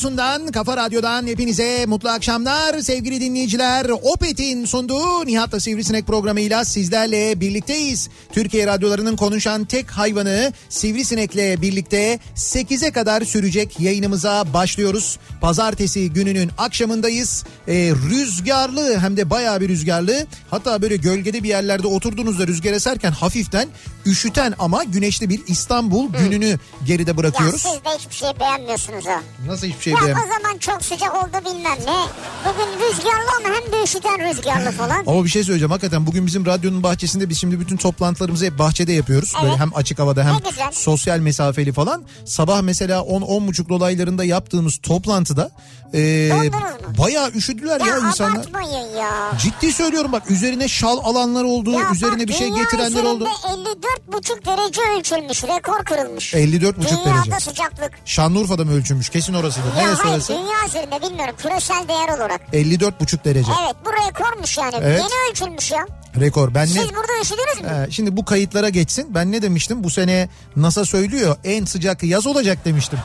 Radyosundan, kafa radyodan hepinize mutlu akşamlar sevgili dinleyiciler. Opet'in sunduğu Nihat'la Sivrisinek programıyla sizlerle birlikteyiz. Türkiye radyolarının konuşan tek hayvanı Sivrisinek'le birlikte 8'e kadar sürecek yayınımıza başlıyoruz. Pazartesi gününün akşamındayız. Ee, rüzgarlı hem de bayağı bir rüzgarlı. Hatta böyle gölgede bir yerlerde oturduğunuzda rüzgar eserken hafiften üşüten ama güneşli bir İstanbul gününü geride Ya bırakıyoruz. siz de hiçbir şey beğenmiyorsunuz ha. Nasıl hiçbir şey Ya diyemem. o zaman çok sıcak oldu bilmem ne. Bugün rüzgarlı ama hem de üşüten rüzgarlı falan. Ama bir şey söyleyeceğim hakikaten bugün bizim radyonun bahçesinde biz şimdi bütün toplantılarımızı hep bahçede yapıyoruz. Böyle Evet. hem açık havada hem sosyal mesafeli falan. Sabah mesela 10-10.30 dolaylarında yaptığımız toplantıda e, mu? bayağı üşüdüler ya, Ya insanlar. ya. Ciddi söylüyorum bak üzerine şal alanlar oldu, Ya üzerine bak, bir şey getirenler oldu. üzerinde 54,5 derece ölçülmüş. Rekor kırılmış. 54,5 Dünyada derece. sıcaklık. Şanlıurfa'da mı ölçülmüş? Kesin orasıdır. Ya Neresi hayır orası? dünya üzerinde bilmiyorum küresel değer olarak. 54,5 derece. Evet bu rekormuş yani. Evet. Yeni ölçülmüş ya. Rekor. Ben ne... Siz burada üşüdünüz mü? Ee, şimdi bu kayıtlara geçsin. Ben ne demiştim? Bu sene NASA söylüyor en sıcak yaz olacak demiştim.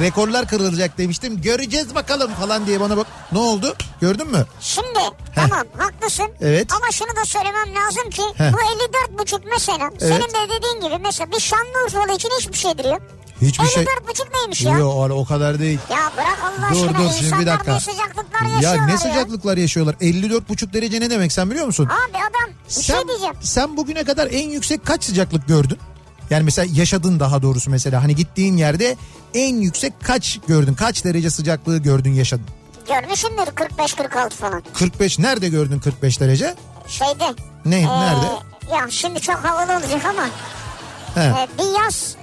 Rekorlar kırılacak demiştim. Göreceğiz bakalım falan diye bana bak. Ne oldu? Gördün mü? Şimdi tamam haklısın. Evet. Ama şunu da söylemem lazım ki Heh. bu 54,5 mesela senin de dediğin gibi mesela bir Şanlıurfalı için hiçbir şeydir ya. Hiçbir şey... 54,5 neymiş ya? Yok o kadar değil. Ya bırak Allah Dur aşkına dur şimdi bir dakika. ne sıcaklıklar Ya yaşıyorlar ne sıcaklıklar yaşıyorlar? 54,5 derece ne demek sen biliyor musun? Abi adam bir sen, şey diyeceğim. sen bugüne kadar en yüksek kaç sıcaklık gördün? Yani mesela yaşadın daha doğrusu mesela hani gittiğin yerde en yüksek kaç gördün? Kaç derece sıcaklığı gördün yaşadın? Görmüşümdür 45-46 falan. 45 nerede gördün 45 derece? Şeyde. Ne ee, nerede? Ya şimdi çok havalı olacak ama He. e, bir yaz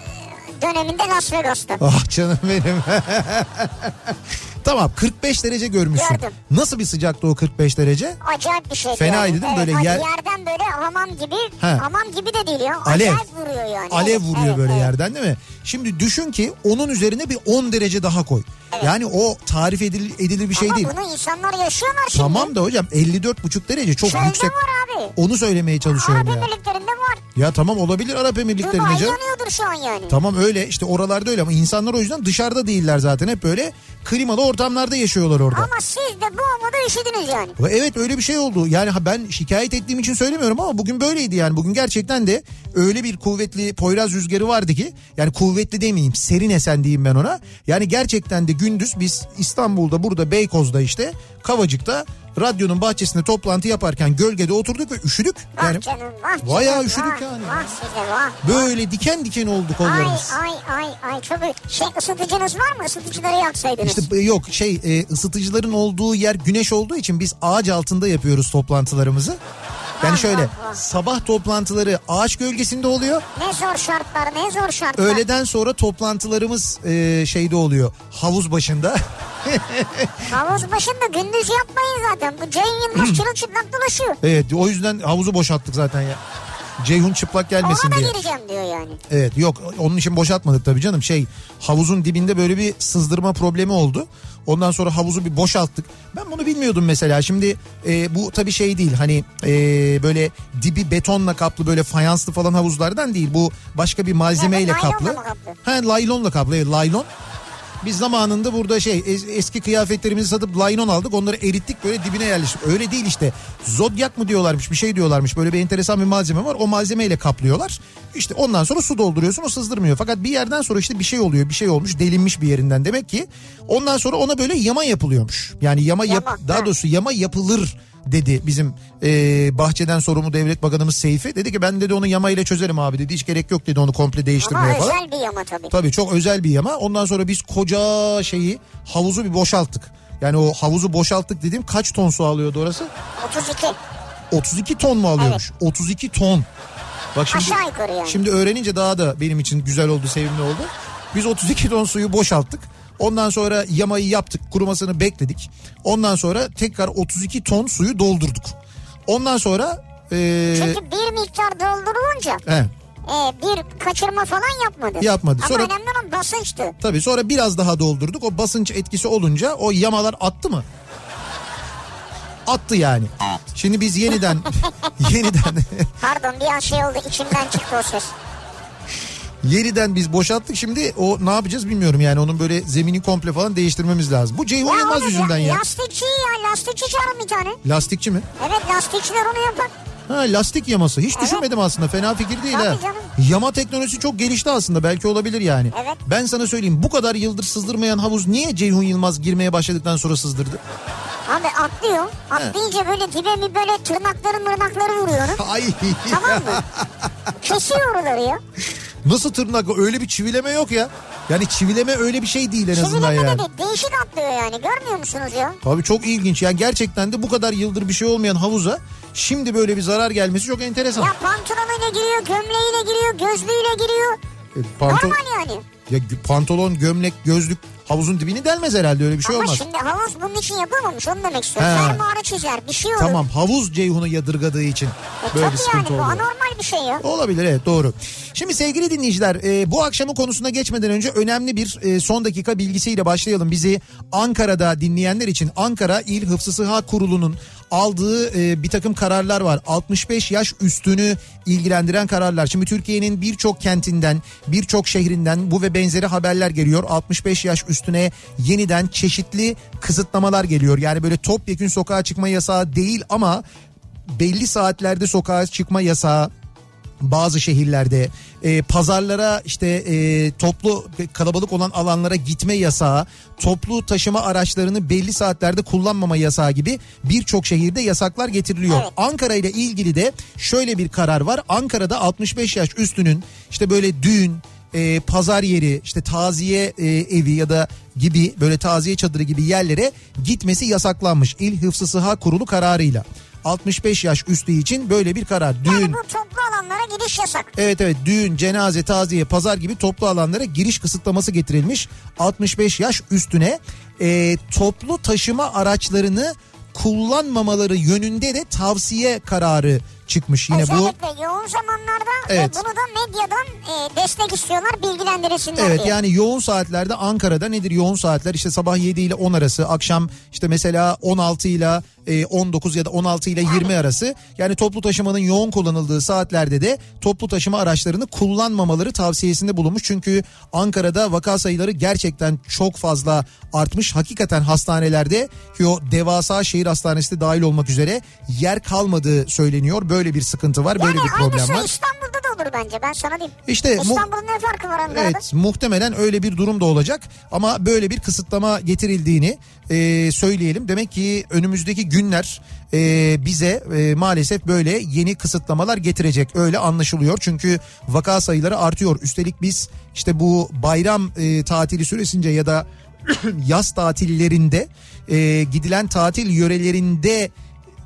döneminde Las Vegas'ta. Ah canım benim. tamam 45 derece görmüşsün. Gördüm. Nasıl bir sıcaktı o 45 derece? Acayip bir şey. Fenaydı değil mi? Böyle evet, yer- Yerden böyle hamam gibi. He. Hamam gibi de değil ya. Alev. Acayip vuruyor yani. Alev Evet, vuruyor evet, böyle evet. yerden değil mi? Şimdi düşün ki onun üzerine bir 10 derece daha koy. Yani o tarif edilir, edilir bir şey Ama değil. bunu insanlar yaşıyorlar şimdi. Tamam da hocam 54,5 derece çok Çölde yüksek. var abi. Onu söylemeye çalışıyorum Arap ya. Emirlikleri'nde var. Ya tamam olabilir Arap Emirlikleri'nde Dubai canım. yanıyordur şu an yani. Tamam öyle işte oralarda öyle ama insanlar o yüzden dışarıda değiller zaten hep böyle klimalı ortamlarda yaşıyorlar orada. Ama siz de bu havada üşüdünüz yani. Ve Evet öyle bir şey oldu. Yani ben şikayet ettiğim için söylemiyorum ama bugün böyleydi yani. Bugün gerçekten de öyle bir kuvvetli Poyraz rüzgarı vardı ki yani kuvvetli demeyeyim serin esen diyeyim ben ona. Yani gerçekten de gündüz biz İstanbul'da burada Beykoz'da işte Kavacık'ta radyonun bahçesinde toplantı yaparken gölgede oturduk ve üşüdük. Vah Yani canım vah bayağı üşüdük vah, yani. Vah size vah. böyle diken diken oldu kollarımız. ay ay ay çok şey ısıtıcınız var mı? Isıtıcıları yaksaydınız. İşte e, yok şey e, ısıtıcıların olduğu yer güneş olduğu için biz ağaç altında yapıyoruz toplantılarımızı. Yani şöyle sabah toplantıları ağaç gölgesinde oluyor. Ne zor şartlar ne zor şartlar. Öğleden sonra toplantılarımız e, şeyde oluyor havuz başında. Havuz başında gündüz yapmayın zaten. Bu Ceyhun Yılmaz çırılçıplak dolaşıyor. Evet o yüzden havuzu boşalttık zaten ya. Ceyhun çıplak gelmesin Ona da diye. gireceğim diyor yani. Evet yok onun için boşaltmadık tabii canım. Şey havuzun dibinde böyle bir sızdırma problemi oldu. Ondan sonra havuzu bir boşalttık. Ben bunu bilmiyordum mesela. Şimdi e, bu tabii şey değil hani e, böyle dibi betonla kaplı böyle fayanslı falan havuzlardan değil. Bu başka bir malzemeyle Evet, kaplı. kaplı? He laylonla kaplı evet laylon. Biz zamanında burada şey es- eski kıyafetlerimizi satıp laynon aldık onları erittik böyle dibine yerleştik. Öyle değil işte zodyak mı diyorlarmış bir şey diyorlarmış böyle bir enteresan bir malzeme var o malzemeyle kaplıyorlar. İşte ondan sonra su dolduruyorsun o sızdırmıyor. Fakat bir yerden sonra işte bir şey oluyor bir şey olmuş delinmiş bir yerinden demek ki. Ondan sonra ona böyle yama yapılıyormuş. Yani yama, yap Yama, daha ha. doğrusu yama yapılır dedi bizim e, bahçeden sorumlu devlet bakanımız Seyfi. Dedi ki ben dedi onu yama ile çözerim abi dedi hiç gerek yok dedi onu komple değiştirmeye Ama falan. özel bir yama tabii. Tabii çok özel bir yama. Ondan sonra biz koca şeyi havuzu bir boşalttık. Yani o havuzu boşalttık dediğim kaç ton su alıyordu orası? 32. 32 ton mu alıyormuş? 32 ton. Bak şimdi, Aşağı yukarı yani. Şimdi öğrenince daha da benim için güzel oldu, sevimli oldu. Biz 32 ton suyu boşalttık. Ondan sonra yamayı yaptık, kurumasını bekledik. Ondan sonra tekrar 32 ton suyu doldurduk. Ondan sonra... ee, Çünkü bir miktar doldurulunca he, e, bir kaçırma falan yapmadı. Yapmadı. Ama Sonra- önemli olan basınçtı. Tabii sonra biraz daha doldurduk. O basınç etkisi olunca o yamalar attı mı? Attı yani. Şimdi biz yeniden yeniden Pardon bir an şey oldu içimden çıktı o ses. Yeniden biz boşalttık. Şimdi o ne yapacağız bilmiyorum yani onun böyle zemini komple falan değiştirmemiz lazım. Bu Ceyhun Yılmaz oğlum yüzünden ya. Lastikçi ya lastikçi çağırın bir tane. Lastikçi mi? Evet lastikçiler onu yapar. Ha lastik yaması. Hiç Evet. düşünmedim aslında. Fena fikir değil Tabii ha. canım. Yama teknolojisi çok gelişti aslında. Belki olabilir yani. Evet. Ben sana söyleyeyim bu kadar yıldır sızdırmayan havuz niye Ceyhun Yılmaz girmeye başladıktan sonra sızdırdı? Abi atlıyor. Atlayınca böyle dibe mi böyle tırnakları mırnakları vuruyor onu. Ay. Tamam mı? Kesiyor oraları ya. Nasıl tırnak? Öyle bir çivileme yok ya. Yani çivileme öyle bir şey değil en azından Çivileme yani. de değişik atlıyor yani görmüyor musunuz ya? Tabii çok ilginç. Yani gerçekten de bu kadar yıldır bir şey olmayan havuza şimdi böyle bir zarar gelmesi çok enteresan. Ya pantolonuyla giriyor, gömleğiyle giriyor, gözlüğüyle giriyor. E, panto- Normal yani. Ya pantolon, gömlek, gözlük havuzun dibini delmez herhalde öyle bir şey Ama olmaz. şimdi havuz bunun için yapılmamış onu demek istiyorum. Fermuarı çizer bir şey olur. Tamam havuz Ceyhun'u yadırgadığı için E, böyle tabii bir sıkıntı yani bu oldu. anormal bir şey ya. Olabilir evet doğru. Şimdi sevgili dinleyiciler e, bu akşamın konusuna geçmeden önce önemli bir e, son dakika bilgisiyle başlayalım. Bizi Ankara'da dinleyenler için Ankara İl Hıfzı Sıha Kurulu'nun aldığı e, bir takım kararlar var. 65 yaş üstünü ilgilendiren kararlar. Şimdi Türkiye'nin birçok kentinden, birçok şehrinden bu ve benzeri haberler geliyor. 65 yaş üstüne yeniden çeşitli kısıtlamalar geliyor. Yani böyle topyekün sokağa çıkma yasağı değil ama belli saatlerde sokağa çıkma yasağı bazı şehirlerde e, pazarlara işte e, toplu kalabalık olan alanlara gitme yasağı, toplu taşıma araçlarını belli saatlerde kullanmama yasağı gibi birçok şehirde yasaklar getiriliyor. Evet. Ankara ile ilgili de şöyle bir karar var. Ankara'da 65 yaş üstünün işte böyle düğün, e, pazar yeri, işte taziye e, evi ya da gibi böyle taziye çadırı gibi yerlere gitmesi yasaklanmış. İl Hıfzı Sıha Kurulu kararıyla. 65 yaş üstü için böyle bir karar. Düğün, Yani bu toplu alanlara giriş yasak. Evet evet düğün, cenaze, taziye, pazar gibi toplu alanlara giriş kısıtlaması getirilmiş. 65 yaş üstüne e, toplu taşıma araçlarını kullanmamaları yönünde de tavsiye kararı çıkmış. Yine bu Özellikle yoğun zamanlarda Evet. ve bunu da medyadan e, destek istiyorlar bilgilendirilsinler Evet diye. yani yoğun saatlerde Ankara'da nedir yoğun saatler işte sabah 7 ile 10 arası akşam işte mesela 16 ile e, 19 ya da 16 ile 20 arası yani toplu taşımanın yoğun kullanıldığı saatlerde de toplu taşıma araçlarını kullanmamaları tavsiyesinde bulunmuş. Çünkü Ankara'da vaka sayıları gerçekten çok fazla artmış. Hakikaten hastanelerde ki o devasa şehir hastanesi de dahil olmak üzere yer kalmadığı söyleniyor. Böyle bir sıkıntı var, böyle yani bir problem var. İstanbul'da da olur bence ben sana diyeyim. İşte mu- İstanbul'un ne farkı var Ankara'da? Evet muhtemelen öyle bir durum da olacak ama böyle bir kısıtlama getirildiğini e, söyleyelim. Demek ki önümüzdeki günler e, bize e, maalesef böyle yeni kısıtlamalar getirecek öyle anlaşılıyor. Çünkü vaka sayıları artıyor. Üstelik biz işte bu bayram e, tatili süresince ya da yaz tatillerinde e, gidilen tatil yörelerinde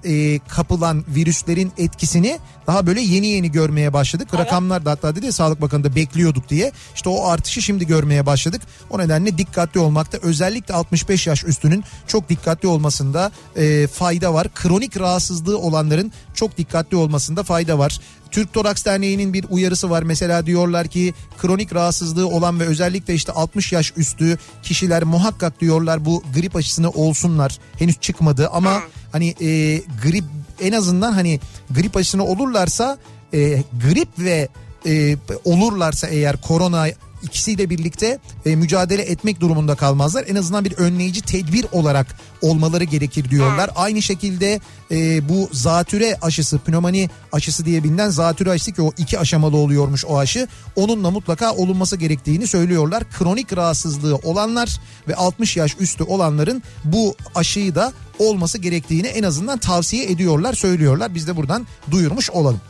e, kapılan virüslerin etkisini daha böyle yeni yeni görmeye başladık. Rakamlar da hatta dedi ya Sağlık Bakanı da bekliyorduk diye. İşte o artışı şimdi görmeye başladık. O nedenle dikkatli olmakta özellikle 65 yaş üstünün çok dikkatli olmasında e, fayda var. Kronik rahatsızlığı olanların çok dikkatli olmasında fayda var. Türk Toraks Derneği'nin bir uyarısı var. Mesela diyorlar ki kronik rahatsızlığı olan ve özellikle işte 60 yaş üstü kişiler muhakkak diyorlar bu grip aşısını olsunlar. Henüz çıkmadı ama hani e, grip en azından hani grip aşısını olurlarsa e, grip ve e, olurlarsa eğer korona ikisiyle birlikte e, mücadele etmek durumunda kalmazlar. En azından bir önleyici tedbir olarak olmaları gerekir diyorlar. Aynı şekilde e, bu zatüre aşısı, pnömoni aşısı diye bilinen zatüre aşısı ki o iki aşamalı oluyormuş o aşı. Onunla mutlaka olunması gerektiğini söylüyorlar. Kronik rahatsızlığı olanlar ve 60 yaş üstü olanların bu aşıyı da olması gerektiğini en azından tavsiye ediyorlar, söylüyorlar. Biz de buradan duyurmuş olalım.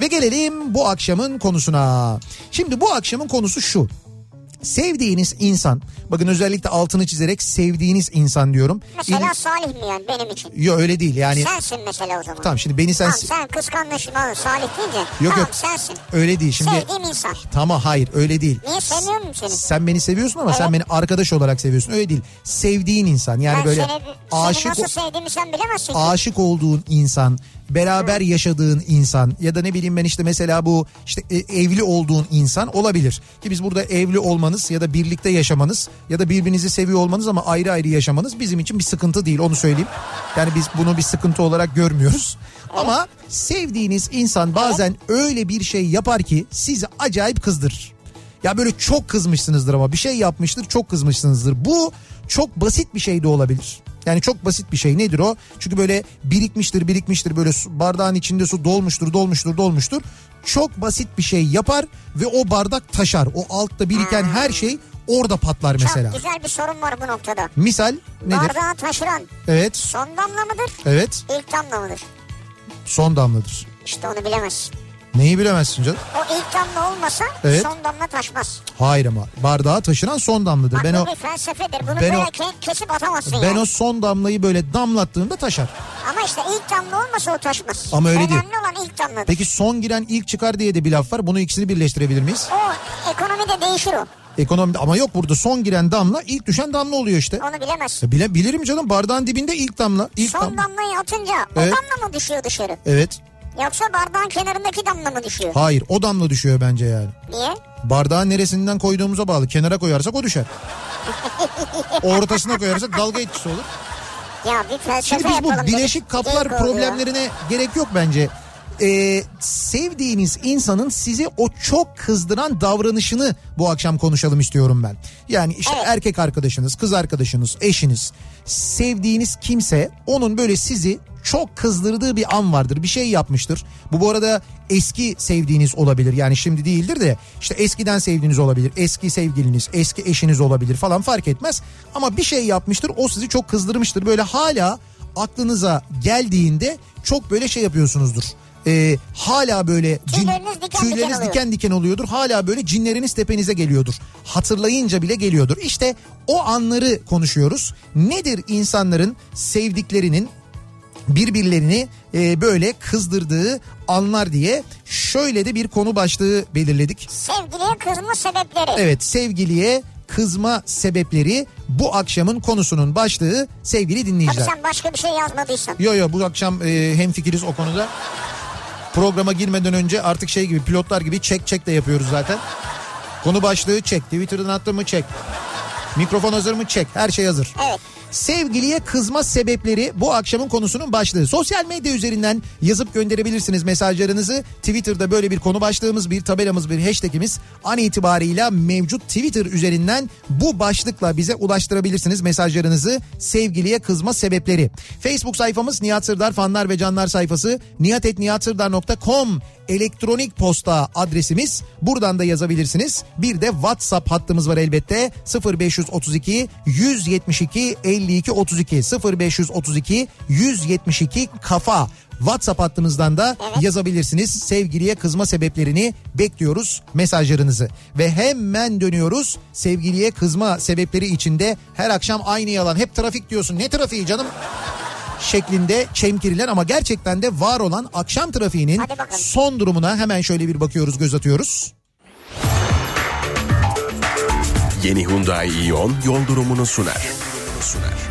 Ve gelelim bu akşamın konusuna. Şimdi bu akşamın konusu şu. Sevdiğiniz insan, bakın özellikle altını çizerek sevdiğiniz insan diyorum. Mesela Salih mi yani benim için? Yok öyle değil yani. Sensin mesela o zaman. Tamam şimdi beni sen... Tamam sen kıskanmışsın oğlum Salih deyince. Yok, tamam yok. sensin. Öyle değil şimdi. Sevdiğim insan. Tamam hayır öyle değil. Niye sevmiyor muyum seni? Sen beni seviyorsun ama sen Evet. beni arkadaş olarak seviyorsun. Öyle değil. Sevdiğin insan yani ben böyle seni, aşık seni nasıl sevdiğimi sen bilemezsin aşık olduğun insan, beraber yaşadığın insan ya da ne bileyim ben işte mesela bu işte e, evli olduğun insan olabilir. Ki biz burada evli olmanız ya da birlikte yaşamanız ya da birbirinizi seviyor olmanız ama ayrı ayrı yaşamanız bizim için bir sıkıntı değil onu söyleyeyim. Yani biz bunu bir sıkıntı olarak görmüyoruz. Ama sevdiğiniz insan bazen öyle bir şey yapar ki sizi acayip kızdırır. Ya böyle çok kızmışsınızdır ama bir şey yapmıştır çok kızmışsınızdır. Bu çok basit bir şey de olabilir. Yani çok basit bir şey nedir o? Çünkü böyle birikmiştir birikmiştir böyle su, bardağın içinde su dolmuştur dolmuştur dolmuştur. Çok basit bir şey yapar ve o bardak taşar. O altta biriken her şey orada patlar mesela. Çok güzel bir sorun var bu noktada. Misal nedir? Bardağı taşıran Evet son damla mıdır? evet İlk damla mıdır? son damladır. İşte onu bilemezsin. Neyi bilemezsin canım? O ilk damla olmasa Evet. son damla taşmaz. Hayır ama bardağa taşıran son damladır. Bak Ben bu o bir felsefedir. Bunu ben böyle o- ke- kesip atamazsın ben yani. o son damlayı böyle damlattığımda taşar. Ama işte ilk damla olmasa o taşmaz. Ama öyle Önemli değil. olan ilk damladır. Peki son giren ilk çıkar diye de bir laf var. Bunu ikisini birleştirebilir miyiz? O ekonomide değişir o. Ekonomide ama yok burada son giren damla ilk düşen damla oluyor işte. Onu bilemezsin. Ya Bile, bilirim canım bardağın dibinde ilk damla. ilk Son damla. damlayı atınca Evet. o damla mı düşüyor dışarı? Evet. Yoksa bardağın kenarındaki damla mı düşüyor? Hayır o damla düşüyor bence yani. Niye? Bardağın neresinden koyduğumuza bağlı. Kenara koyarsak o düşer. Ortasına koyarsak dalga etkisi olur. Ya bir felsefe Şimdi biz bu bileşik kaplar problemlerine gerek yok bence. Ee, sevdiğiniz insanın sizi o çok kızdıran davranışını bu akşam konuşalım istiyorum ben. Yani işte Evet. erkek arkadaşınız, kız arkadaşınız, eşiniz, sevdiğiniz kimse onun böyle sizi çok kızdırdığı bir an vardır. Bir şey yapmıştır. Bu bu arada eski sevdiğiniz olabilir. Yani şimdi değildir de işte eskiden sevdiğiniz olabilir. Eski sevgiliniz, eski eşiniz olabilir falan fark etmez. Ama bir şey yapmıştır. O sizi çok kızdırmıştır. Böyle hala aklınıza geldiğinde çok böyle şey yapıyorsunuzdur. Ee, hala böyle Tüyleriniz diken diken tüyleriniz oluyor. diken diken oluyordur. Hala böyle cinleriniz tepenize geliyordur. Hatırlayınca bile geliyordur. İşte o anları konuşuyoruz. Nedir insanların sevdiklerinin birbirlerini e, böyle kızdırdığı anlar diye şöyle de bir konu başlığı belirledik. Sevgiliye kızma sebepleri. Evet sevgiliye kızma sebepleri bu akşamın konusunun başlığı sevgili Tabii dinleyiciler. sen başka bir şey yazmadıysan. Yo yo bu akşam e, hemfikiriz o konuda. Programa girmeden önce artık şey gibi pilotlar gibi çek çek de yapıyoruz zaten. Konu başlığı çek. Twitter'dan attın mı çek. Mikrofon hazır mı çek. Her şey hazır. Evet. Sevgiliye kızma sebepleri bu akşamın konusunun başlığı. Sosyal medya üzerinden yazıp gönderebilirsiniz mesajlarınızı. Twitter'da böyle bir konu başlığımız, bir tabelamız, bir hashtagimiz an itibarıyla mevcut Twitter üzerinden bu başlıkla bize ulaştırabilirsiniz mesajlarınızı. Sevgiliye kızma sebepleri. Facebook sayfamız Nihat Sırdar fanlar ve canlar sayfası nihatetnihatsırdar.com elektronik posta adresimiz. Buradan da yazabilirsiniz. Bir de WhatsApp hattımız var elbette. 0532 172 52 32 0532 172 kafa. WhatsApp hattımızdan da yazabilirsiniz. Sevgiliye kızma sebeplerini bekliyoruz mesajlarınızı. Ve hemen dönüyoruz. Sevgiliye kızma sebepleri içinde her akşam aynı yalan. Hep trafik diyorsun. Ne trafiği canım? Şeklinde çemkirilen ama gerçekten de var olan akşam trafiğinin son durumuna hemen şöyle bir bakıyoruz göz atıyoruz. Yeni Hyundai Ion yol durumunu sunar. sunar.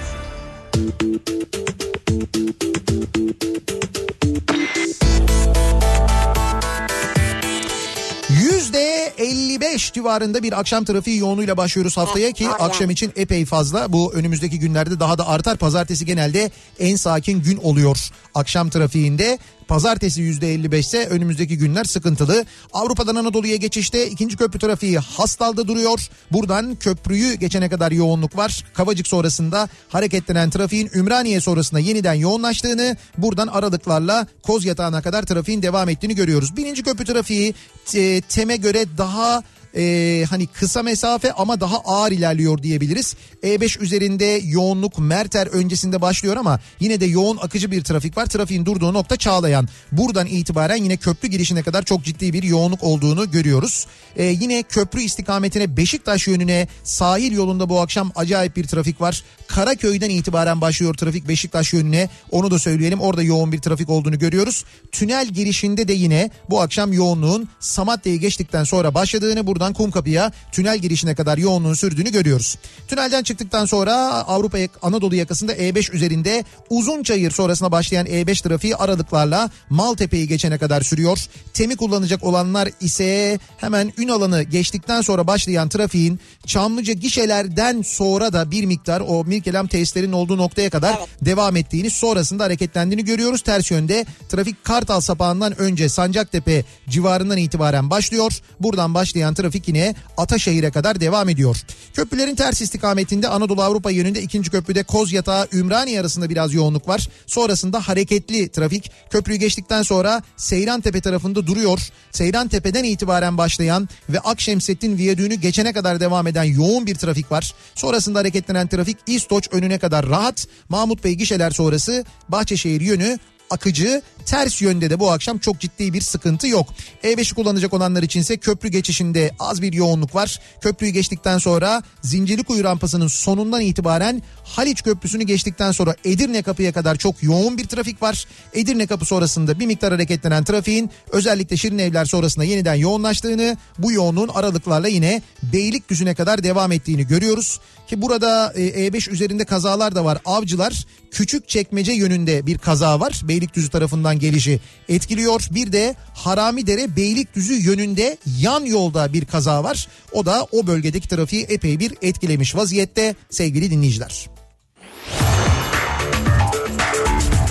55 civarında bir akşam trafiği yoğunluğuyla başlıyoruz haftaya ki var yani. akşam için epey fazla. Bu önümüzdeki günlerde daha da artar. Pazartesi genelde en sakin gün oluyor akşam trafiğinde. Pazartesi %55 ise önümüzdeki günler sıkıntılı. Avrupa'dan Anadolu'ya geçişte ikinci köprü trafiği Hastal'da duruyor. Buradan köprüyü geçene kadar yoğunluk var. Kavacık sonrasında hareketlenen trafiğin Ümraniye sonrasında yeniden yoğunlaştığını, buradan aralıklarla Koz Yatağı'na kadar trafiğin devam ettiğini görüyoruz. Birinci köprü trafiği e, TEM'e göre daha e, hani kısa mesafe ama daha ağır ilerliyor diyebiliriz. E5 üzerinde yoğunluk Merter öncesinde başlıyor ama yine de yoğun akıcı bir trafik var. Trafiğin durduğu nokta Çağlayan. Buradan itibaren yine köprü girişine kadar çok ciddi bir yoğunluk olduğunu görüyoruz. E, yine köprü istikametine Beşiktaş yönüne sahil yolunda bu akşam acayip bir trafik var. Karaköy'den itibaren başlıyor trafik Beşiktaş yönüne. Onu da söyleyelim. Orada yoğun bir trafik olduğunu görüyoruz. Tünel girişinde de yine bu akşam yoğunluğun Samatya'yı geçtikten sonra başladığını buradan Kumkapı'ya tünel girişine kadar yoğunluğun sürdüğünü görüyoruz. Tünelden çıktıktan sonra Avrupa Anadolu yakasında E5 üzerinde Uzunçayır sonrasına başlayan E5 trafiği aralıklarla Maltepe'yi geçene kadar sürüyor. Temi kullanacak olanlar ise hemen Ünalan'ı geçtikten sonra başlayan trafiğin Çamlıca gişelerden sonra da bir miktar o Mirkelam tesislerinin olduğu noktaya kadar Evet. devam ettiğini sonrasında hareketlendiğini görüyoruz. Ters yönde trafik Kartal sapağından önce Sancaktepe civarından itibaren başlıyor. Buradan başlayan trafik yine Ataşehir'e kadar devam ediyor. Köprülerin ters istikametinde Anadolu Avrupa yönünde ikinci köprüde Kozyatağı Ümraniye arasında biraz yoğunluk var. Sonrasında hareketli trafik köprüyü geçtikten sonra Seyrantepe tarafında duruyor. Seyrantepe'den itibaren başlayan ve Akşemsettin Viyadüğünü geçene kadar devam eden yoğun bir trafik var. Sonrasında hareketlenen trafik İstoç önüne kadar rahat. Mahmut Bey gişeler sonrası Bahçeşehir yönü akıcı ters yönde de bu akşam çok ciddi bir sıkıntı yok. E5'i kullanacak olanlar içinse köprü geçişinde az bir yoğunluk var. Köprüyü geçtikten sonra Zincirlikuyu rampasının sonundan itibaren Haliç Köprüsü'nü geçtikten sonra Edirne kapıya kadar çok yoğun bir trafik var. Edirne kapı sonrasında bir miktar hareketlenen trafiğin özellikle Şirin Evler sonrasında yeniden yoğunlaştığını bu yoğunluğun aralıklarla yine Beylikdüzü'ne kadar devam ettiğini görüyoruz. Ki burada e, E5 üzerinde kazalar da var. Avcılar küçük çekmece yönünde bir kaza var. Beylikdüzü tarafından gelişi etkiliyor. Bir de Haramidere Beylikdüzü yönünde yan yolda bir kaza var. O da o bölgedeki trafiği epey bir etkilemiş vaziyette sevgili dinleyiciler.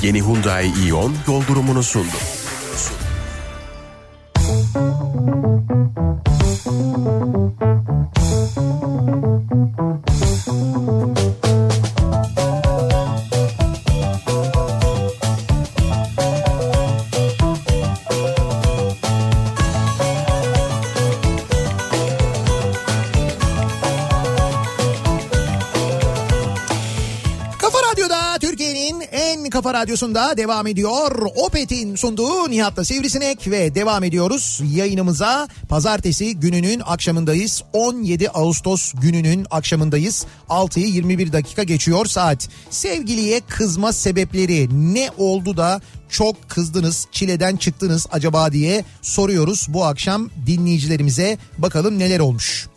Yeni Hyundai Ion yol durumunu sundu. Kafa kafa radyosunda devam ediyor. Opet'in sunduğu Nihat'la Sivrisinek ve devam ediyoruz yayınımıza. Pazartesi gününün akşamındayız. 17 Ağustos gününün akşamındayız. 6'yı 21 dakika geçiyor saat. Sevgiliye kızma sebepleri ne oldu da çok kızdınız, çileden çıktınız acaba diye soruyoruz bu akşam dinleyicilerimize. Bakalım neler olmuş.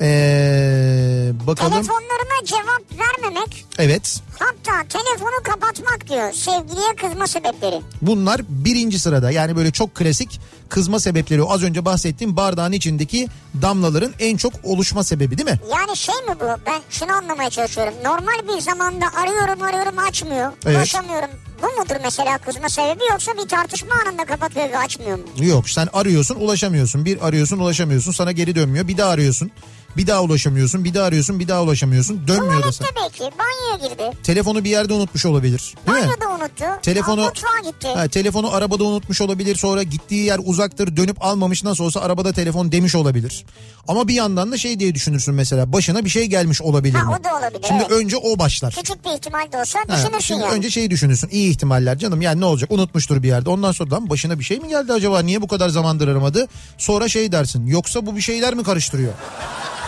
Ee, bakalım. Telefonlarına cevap vermemek Evet. Hatta telefonu kapatmak diyor sevgiliye kızma sebepleri. Bunlar birinci sırada yani böyle çok klasik kızma sebepleri. Az önce bahsettiğim bardağın içindeki damlaların en çok oluşma sebebi değil mi? Yani şey mi bu ben şunu anlamaya çalışıyorum. Normal bir zamanda arıyorum arıyorum açmıyor. Evet. Ulaşamıyorum. Bu mudur mesela kızma sebebi yoksa bir tartışma anında kapatıyor ve açmıyor mu? Yok sen arıyorsun ulaşamıyorsun. Bir arıyorsun ulaşamıyorsun sana geri dönmüyor. Bir daha arıyorsun. Bir daha ulaşamıyorsun. Bir daha arıyorsun. Bir daha ulaşamıyorsun. Dönmüyor da sana. Tuvalette belki banyoya girdi. Telefonu bir yerde unutmuş olabilir. Değil mi? Banyoda unuttu. Telefonu Mutfağa gitti. Ha, telefonu arabada unutmuş olabilir. Sonra gittiği yer uzaktır. Dönüp almamış nasıl olsa arabada telefon demiş olabilir. Ama bir yandan da şey diye düşünürsün mesela. Başına bir şey gelmiş olabilir Ha, mi? o da olabilir, Şimdi evet. önce o başlar. Küçük bir ihtimal de olsa Ha, düşünürsün şimdi yani. önce şeyi düşünürsün. İyi ihtimaller canım. Yani ne olacak? Unutmuştur bir yerde. Ondan sonra lan başına bir şey mi geldi acaba? Niye bu kadar zamandır aramadı? Sonra şey dersin. Yoksa bu bir şeyler mi karıştırıyor?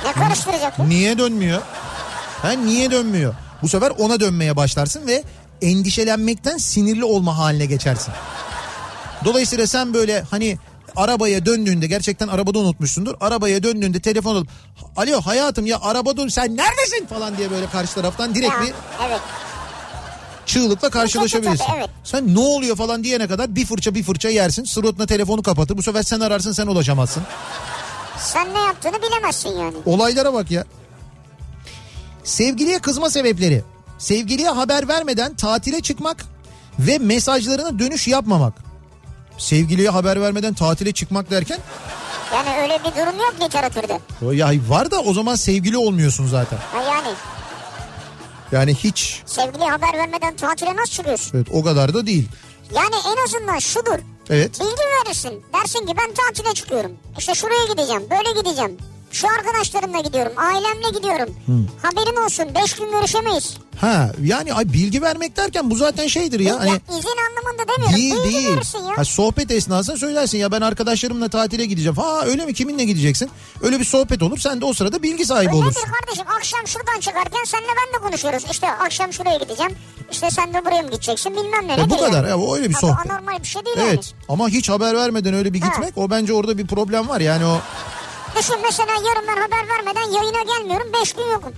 Ne karıştıracak? Niye dönmüyor? Ha, niye dönmüyor? Bu sefer ona dönmeye başlarsın ve endişelenmekten sinirli olma haline geçersin. Dolayısıyla sen böyle hani arabaya döndüğünde gerçekten arabada unutmuşsundur. Arabaya döndüğünde telefon alıp alo hayatım ya arabada sen neredesin falan diye böyle karşı taraftan direkt Ya, bir evet. çığlıkla karşılaşabilirsin. Evet. Sen ne oluyor falan diyene kadar bir fırça bir fırça yersin. Suratına telefonu kapatır. Bu sefer sen ararsın sen ulaşamazsın. Sen ne yaptığını bilemezsin yani. Olaylara bak ya. Sevgiliye kızma sebepleri. Sevgiliye haber vermeden tatile çıkmak ve mesajlarına dönüş yapmamak. Sevgiliye haber vermeden tatile çıkmak derken Yani öyle bir durum yok literatürde. o ya var da o zaman sevgili olmuyorsun zaten. Ha yani Yani hiç sevgiliye haber vermeden tatile nasıl çıkıyorsun? evet, o kadar da değil. Yani en azından şudur. Evet. Bilgi verirsin. Dersin ki ben tatile çıkıyorum. İşte şuraya gideceğim, böyle gideceğim. Şu arkadaşlarımla gidiyorum, ailemle gidiyorum. Haberin olsun, beş gün görüşemeyiz. Ha yani ay bilgi vermek derken bu zaten şeydir ya. Hani ya izin anlamında demiyorum. Değil Bilgi değil. verirsin ya. Ha, sohbet esnasında söylersin ya ben arkadaşlarımla tatile gideceğim. Ha öyle mi kiminle gideceksin? Öyle bir sohbet olur sen de o sırada bilgi sahibi Öyledir olursun. kardeşim akşam şuradan çıkarken senle ben de konuşuyoruz. İşte akşam şuraya gideceğim. İşte sen de buraya mı gideceksin bilmem ne. E, nedir bu kadar yani? ya o öyle bir Ha, bu sohbet. anormal bir şey değil Evet ama hiç haber vermeden öyle bir Ha. gitmek o bence orada bir problem var yani o yani. Düşün mesela yarın ben haber vermeden yayına gelmiyorum. Beş gün yokum.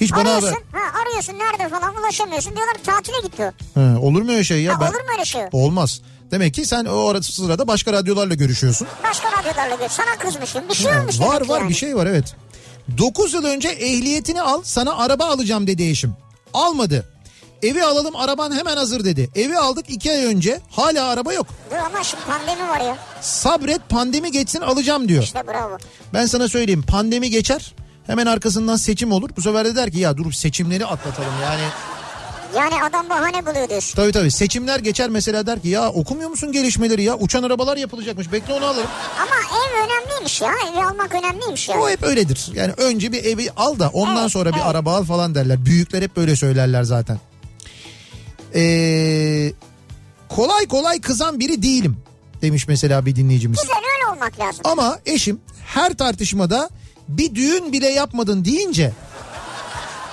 hiç bana haber. arıyorsun, ha, arıyorsun nerede falan ulaşamıyorsun. Diyorlar tatile gitti o. Ha, olur mu öyle şey ya? Ha, Ben- Olur mu öyle şey? Olmaz. Demek ki sen o arada sırada başka radyolarla görüşüyorsun. Başka radyolarla gör. Sana kızmışım. Bir şey olmuş var var yani. bir şey var evet. 9 yıl önce ehliyetini al sana araba alacağım dedi eşim. Almadı. Evi alalım araban hemen hazır dedi. Evi aldık 2 ay önce hala araba yok. Dur ama şimdi pandemi var ya. Sabret pandemi geçsin alacağım diyor. İşte bravo. Ben sana söyleyeyim pandemi geçer hemen arkasından seçim olur. Bu sefer de der ki ya dur seçimleri atlatalım yani. Yani adam bahane buluyor diyorsun. Tabii tabii seçimler geçer mesela der ki ya okumuyor musun gelişmeleri ya uçan arabalar yapılacakmış bekle onu alırım. Ama ev önemliymiş ya. Evi almak önemliymiş ya. O hep öyledir. Yani önce bir evi al da ondan Evet, sonra bir evet. araba al falan derler. Büyükler hep böyle söylerler zaten. Ee, kolay kolay kızan biri değilim demiş mesela bir dinleyicimiz. Güzel öyle olmak lazım. Ama eşim her tartışmada bir düğün bile yapmadın deyince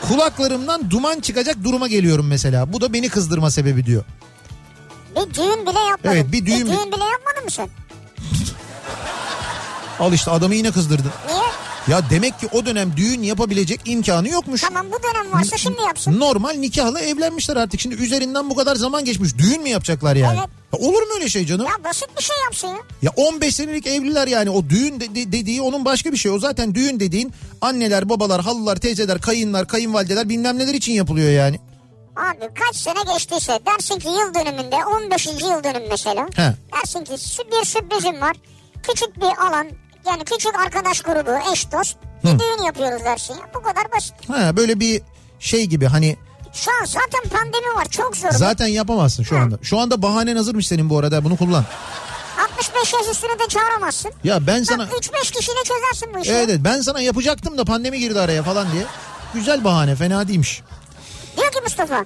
kulaklarımdan duman çıkacak duruma geliyorum mesela. Bu da beni kızdırma sebebi diyor. Bir düğün bile yapmadın. Evet, bir düğün- Bir düğün bile yapmadın mı sen? Al işte adamı yine kızdırdın. Niye? Ya demek ki o dönem düğün yapabilecek imkanı yokmuş. Tamam bu dönem varsa şimdi yapsın. Normal nikahla evlenmişler artık. Şimdi üzerinden bu kadar zaman geçmiş. Düğün mü yapacaklar yani? Evet. Ya olur mu öyle şey canım? Ya, Ya basit bir şey yapsın ya. 15 senelik evliler yani. O düğün de- de- dediği onun başka bir şey. O zaten düğün dediğin anneler, babalar, halılar, teyzeler, kayınlar, kayınvalideler bilmem neler için yapılıyor yani. Abi kaç sene geçtiyse dersin ki yıl dönümünde 15. yıl dönüm mesela. He. Dersin ki sü- bir sürprizim var. Küçük bir alan yani küçük arkadaş grubu eş dost bir düğün yapıyoruz dersin ya. Bu kadar basit. Ha böyle bir şey gibi hani Şu an zaten pandemi var çok zor. zaten yapamazsın şu anda. Şu anda bahanen hazırmış senin bu arada bunu kullan. 65 yaş üstüne de çağıramazsın. Ya ben sana 3-5 kişiyle çözersin bu işi. evet, evet ben sana yapacaktım da pandemi girdi araya falan diye. Güzel bahane fena değilmiş. Diyor ki Mustafa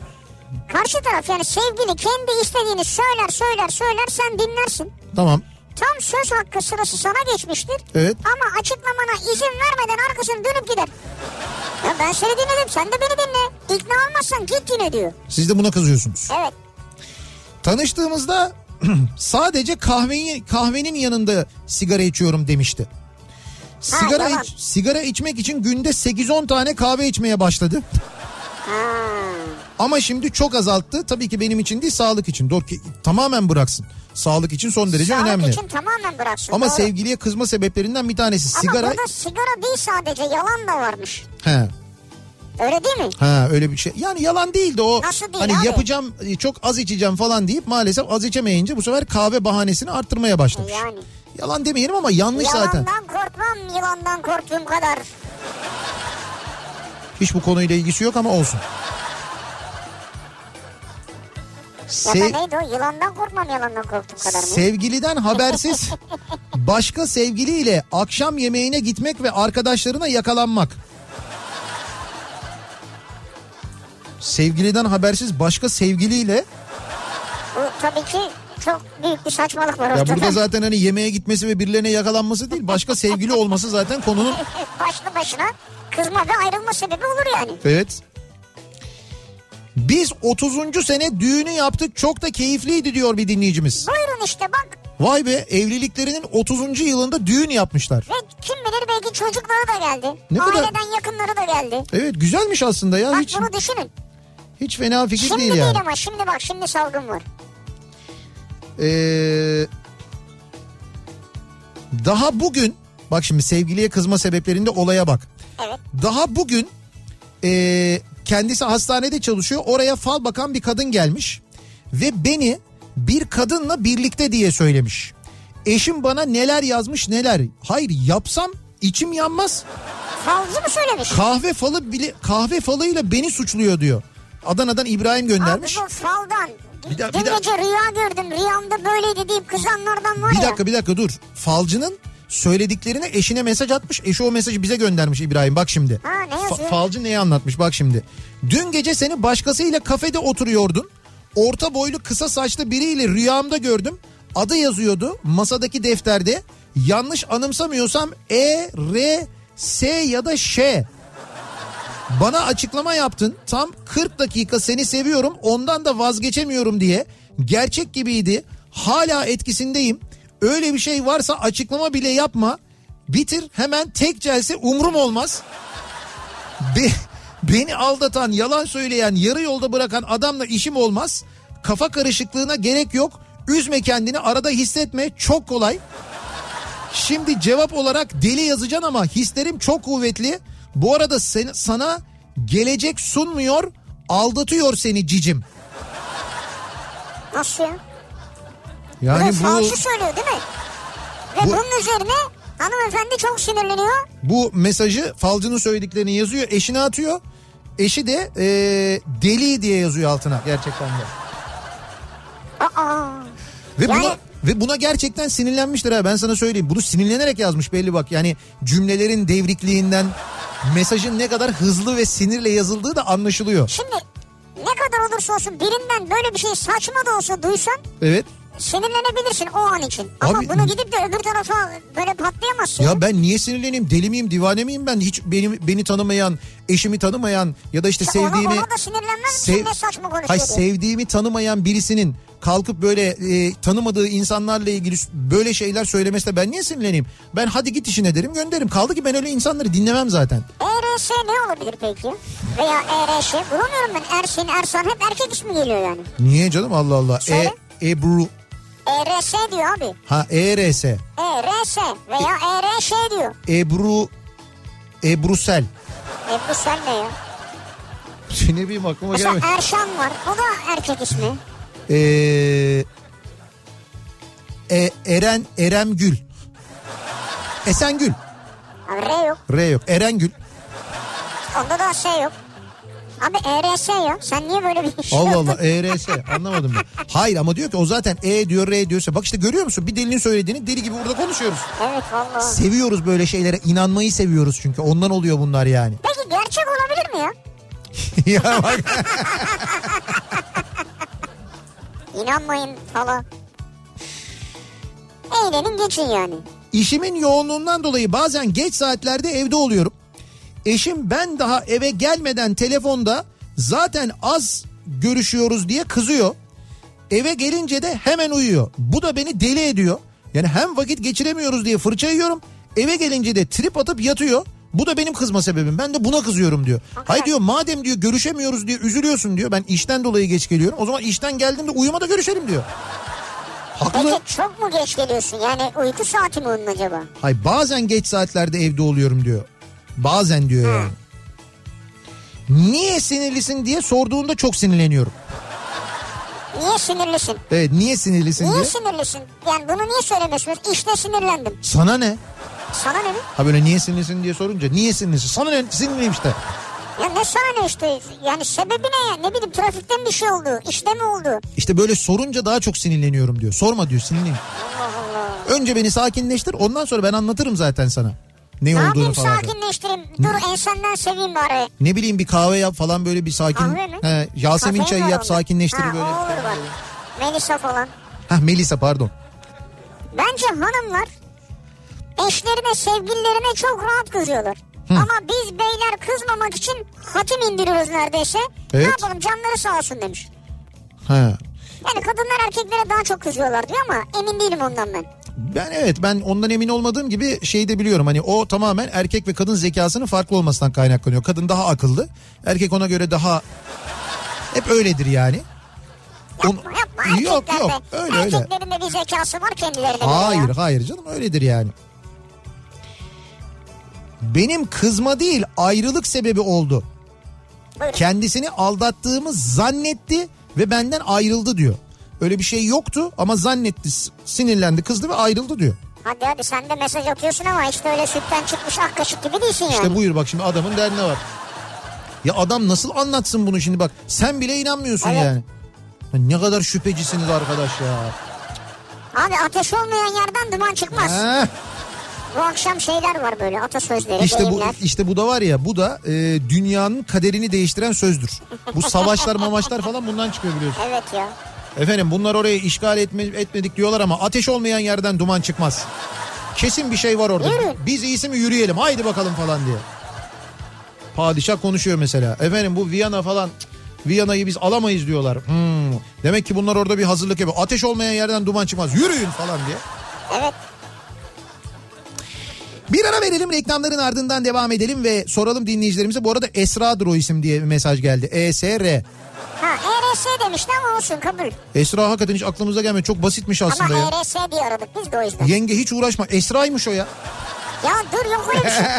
karşı taraf yani sevgili kendi istediğini söyler söyler söyler sen dinlersin. Tamam. Tam söz hakkı sırası sana geçmiştir. Evet. Ama açıklamana izin vermeden arkasını dönüp gider. Ya ben seni dinledim sen de beni dinle. İkna olmazsan git yine diyor. Siz de buna kızıyorsunuz. Evet. Tanıştığımızda sadece kahveyi kahvenin yanında sigara içiyorum demişti. Sigara yalan. iç- sigara içmek için günde 8-10 tane kahve içmeye başladı. Ha. Ama şimdi çok azalttı. Tabii ki benim için değil, sağlık için. Doğru ki tamamen bıraksın. Sağlık için son derece Sağlık önemli. için tamamen bıraksın. Ama doğru. sevgiliye kızma sebeplerinden bir tanesi Ama sigara. burada sigara değil sadece yalan da varmış. He. Öyle değil mi? Ha öyle bir şey. Yani yalan değil de o Nasıl değil hani abi? yapacağım e, çok az içeceğim falan deyip maalesef az içemeyince bu sefer kahve bahanesini arttırmaya başlamış. Yani. Yalan demeyelim ama yanlış zaten. Yalandan korkmam yılandan korktuğum kadar. Hiç bu konuyla ilgisi yok ama olsun. Ya Se- da neydi o yılandan korkmam yalandan korktuğum kadar mı? sevgiliden habersiz başka sevgiliyle akşam yemeğine gitmek ve arkadaşlarına yakalanmak. Sevgiliden habersiz başka sevgiliyle Bu tabii ki çok büyük bir saçmalık var ya ortada. burada zaten hani yemeğe gitmesi ve birilerine yakalanması değil başka sevgili olması zaten konunun Başlı başına kızma ve ayrılma sebebi olur yani. evet. Biz 30. sene düğünü yaptık çok da keyifliydi diyor bir dinleyicimiz. Buyurun işte bak. Vay be evliliklerinin 30. yılında düğün yapmışlar. Ve kim bilir belki çocukları da geldi. Ne kadar- Aileden yakınları da geldi. Evet güzelmiş aslında ya Bak hiç bunu düşünün. hiç fena fikir Şimdi değil değil, yani. ama şimdi bak şimdi salgın var. Ee, daha bugün bak şimdi sevgiliye kızma sebeplerinde olaya bak. Evet. Daha bugün ee, kendisi hastanede çalışıyor. Oraya fal bakan bir kadın gelmiş ve beni bir kadınla birlikte diye söylemiş. Eşim bana neler yazmış neler. Hayır yapsam içim yanmaz. Falcı mı söylemiş? Kahve falı bile kahve falıyla beni suçluyor diyor. Adana'dan İbrahim göndermiş. Abi bu faldan. Bir daha- Dün bir daha- gece rüya gördüm. Rüyamda böyleydi deyip kızanlardan var Bir ya. dakika bir dakika dur. Falcının söylediklerini eşine mesaj atmış. Eşi o mesajı bize göndermiş İbrahim bak şimdi. Ha, ne yazıyor? falcı neyi anlatmış bak şimdi. Dün gece seni başkasıyla kafede oturuyordun. Orta boylu kısa saçlı biriyle rüyamda gördüm. Adı yazıyordu masadaki defterde. Yanlış anımsamıyorsam E, R, S ya da Ş. Bana açıklama yaptın. Tam 40 dakika seni seviyorum ondan da vazgeçemiyorum diye. Gerçek gibiydi. Hala etkisindeyim. Öyle bir şey varsa açıklama bile yapma. Bitir hemen tek celse umrum olmaz. Be- beni aldatan, yalan söyleyen, yarı yolda bırakan adamla işim olmaz. Kafa karışıklığına gerek yok. Üzme kendini arada hissetme çok kolay. Şimdi cevap olarak deli yazacaksın ama hislerim çok kuvvetli. Bu arada sen, sana gelecek sunmuyor, aldatıyor seni cicim. Nasıl ya? Yani Yani bu falcı söylüyor değil mi? Ve Bu- bunun üzerine hanımefendi çok sinirleniyor. bu mesajı falcının söylediklerini yazıyor, eşine atıyor. Eşi de eee, deli diye yazıyor altına gerçekten de. Aa. Ve Yani- buna ve buna gerçekten sinirlenmiştir ha ben sana söyleyeyim. Bunu sinirlenerek yazmış belli bak. Yani cümlelerin devrikliğinden mesajın ne kadar hızlı ve sinirle yazıldığı da anlaşılıyor. Şimdi ne kadar olursa olsun birinden böyle bir şey saçma da olsa duysan Evet. Sinirlenebilirsin o an için. Ama Abi- bunu gidip de öbür tarafa böyle patlayamazsın. Ya ben niye sinirleneyim? Deli miyim, divane miyim ben? Hiç beni beni tanımayan, eşimi tanımayan ya da işte ona- sevdiğimi ona da sinirlenmez misin? sev- Ne saçma konuşuyor Hayır, sevdiğimi tanımayan birisinin kalkıp böyle e, tanımadığı insanlarla ilgili böyle şeyler söylemesine ben niye sinirleneyim? Ben hadi git işine derim gönderirim. Kaldı ki ben öyle insanları dinlemem zaten. ERS ne olabilir peki? Veya ERŞ. Bulamıyorum ben. Ersin, Ersan hep erkek ismi geliyor yani. Niye canım Allah Allah. Söyle. E, Ebru. ERS diyor abi. Ha ERS. ERS veya ERŞ diyor. Ebru. Ebrusel. E bu sen ne ya? ne bileyim aklıma Mesela gelmedi. Erşan var. O da erkek ismi. Ee, e, Eren Erem Gül. Esengül. Abi R yok. R yok. Erengül. Onda da S yok. Abi ERS ya. Sen niye böyle bir şey Allah? Allah ERS anlamadım ben. Hayır ama diyor ki o zaten E diyor R diyorsa bak işte görüyor musun bir delinin söylediğini deli gibi burada konuşuyoruz. Evet vallahi. Seviyoruz böyle şeylere inanmayı seviyoruz çünkü ondan oluyor bunlar yani. Peki gerçek olabilir mi ya? ya bak İnanmayın falan. Eğlenin geçin yani. işimin yoğunluğundan dolayı bazen geç saatlerde evde oluyorum. Eşim ben daha eve gelmeden telefonda zaten az görüşüyoruz diye kızıyor. Eve gelince de hemen uyuyor. Bu da beni deli ediyor. Yani hem vakit geçiremiyoruz diye fırça yiyorum. Eve gelince de trip atıp yatıyor. Bu da benim kızma sebebim. Ben de buna kızıyorum diyor. Hay diyor madem diyor görüşemiyoruz diye üzülüyorsun diyor. Ben işten dolayı geç geliyorum. O zaman işten geldiğimde uyumada görüşelim diyor. Haklı. Peki çok mu geç geliyorsun? Yani uyku saati mi onun acaba? Hay bazen geç saatlerde evde oluyorum diyor. Bazen diyor yani. Niye sinirlisin diye sorduğunda çok sinirleniyorum. Niye sinirlisin? Evet niye sinirlisin Niye diye. sinirlisin? Yani bunu niye söylemiyorsunuz? İşte sinirlendim. Sana ne? Sana ne mi? Ha böyle niye sinirlisin diye sorunca niye sinirlisin? Sana ne sinirliyim işte. Ya ne sana ne işte? Yani sebebi ne ya? Ne bileyim trafikten bir şey oldu. İşte mi oldu? İşte böyle sorunca daha çok sinirleniyorum diyor. Sorma diyor sinirliyim. Allah Allah. Önce beni sakinleştir ondan sonra ben anlatırım zaten sana. Ne, Ne olduğunu falan. sakinleştireyim? Dur ensenden seveyim bari. Ne bileyim bir kahve yap falan böyle bir sakin. Kahve mi? He, Yasemin Kafein çayı yap sakinleştir ha, böyle. Olur bak. Melisa falan. Hah Melisa pardon. Bence hanımlar eşlerine sevgililerine çok rahat kızıyorlar. Ama biz beyler kızmamak için hatim indiriyoruz neredeyse. Ne Evet. yapalım canları sağ olsun demiş. Ha. Yani kadınlar erkeklere daha çok kızıyorlar diyor ama emin değilim ondan ben. Ben evet ben ondan emin olmadığım gibi şey de biliyorum hani o tamamen erkek ve kadın zekasının farklı olmasından kaynaklanıyor. Kadın daha akıllı, erkek ona göre daha hep öyledir yani. On- Yapma yapma Yok yok öyle öyle. Erkeklerin de bir zekası var kendilerine Hayır ya. hayır canım öyledir yani. Benim kızma değil ayrılık sebebi oldu. Buyurun. Kendisini aldattığımı zannetti ve benden ayrıldı diyor. Öyle bir şey yoktu ama zannetti, sinirlendi, kızdı ve ayrıldı diyor. Hadi hadi sen de mesaj atıyorsun ama işte öyle sütten çıkmış ak kaşık gibi değilsin yani. İşte buyur bak şimdi adamın derdine var. Ya adam nasıl anlatsın bunu şimdi bak. Sen bile inanmıyorsun Evet. yani. Ya Ne kadar şüphecisiniz arkadaş ya. Abi ateş olmayan yerden duman çıkmaz. Heh, Bu akşam şeyler var böyle atasözleri, işte bu deyimler. işte bu da var ya bu da e, dünyanın kaderini değiştiren sözdür. Bu savaşlar mamaçlar falan bundan çıkıyor biliyorsun. Evet ya. Efendim bunlar orayı işgal etme, etmedik diyorlar ama ateş olmayan yerden duman çıkmaz. Kesin bir şey var orada. Biz iyisi mi yürüyelim haydi bakalım falan diye. Padişah konuşuyor mesela. Efendim bu Viyana falan Viyana'yı biz alamayız diyorlar. Hmm. Demek ki bunlar orada bir hazırlık yapıyor. Ateş olmayan yerden duman çıkmaz. Yürüyün falan diye. Evet. Bir ara verelim reklamların ardından devam edelim ve soralım dinleyicilerimize. Bu arada Esra'dır o isim diye bir mesaj geldi. E-S-R. Ha ERS demişti ama olsun kabul. Esra hakikaten hiç aklımıza gelmedi. Çok basitmiş aslında Ama ya. ERS diye aradık biz de o yüzden. Yenge hiç uğraşma. Esra'ymış o ya. Ya dur yok öyle bir şey.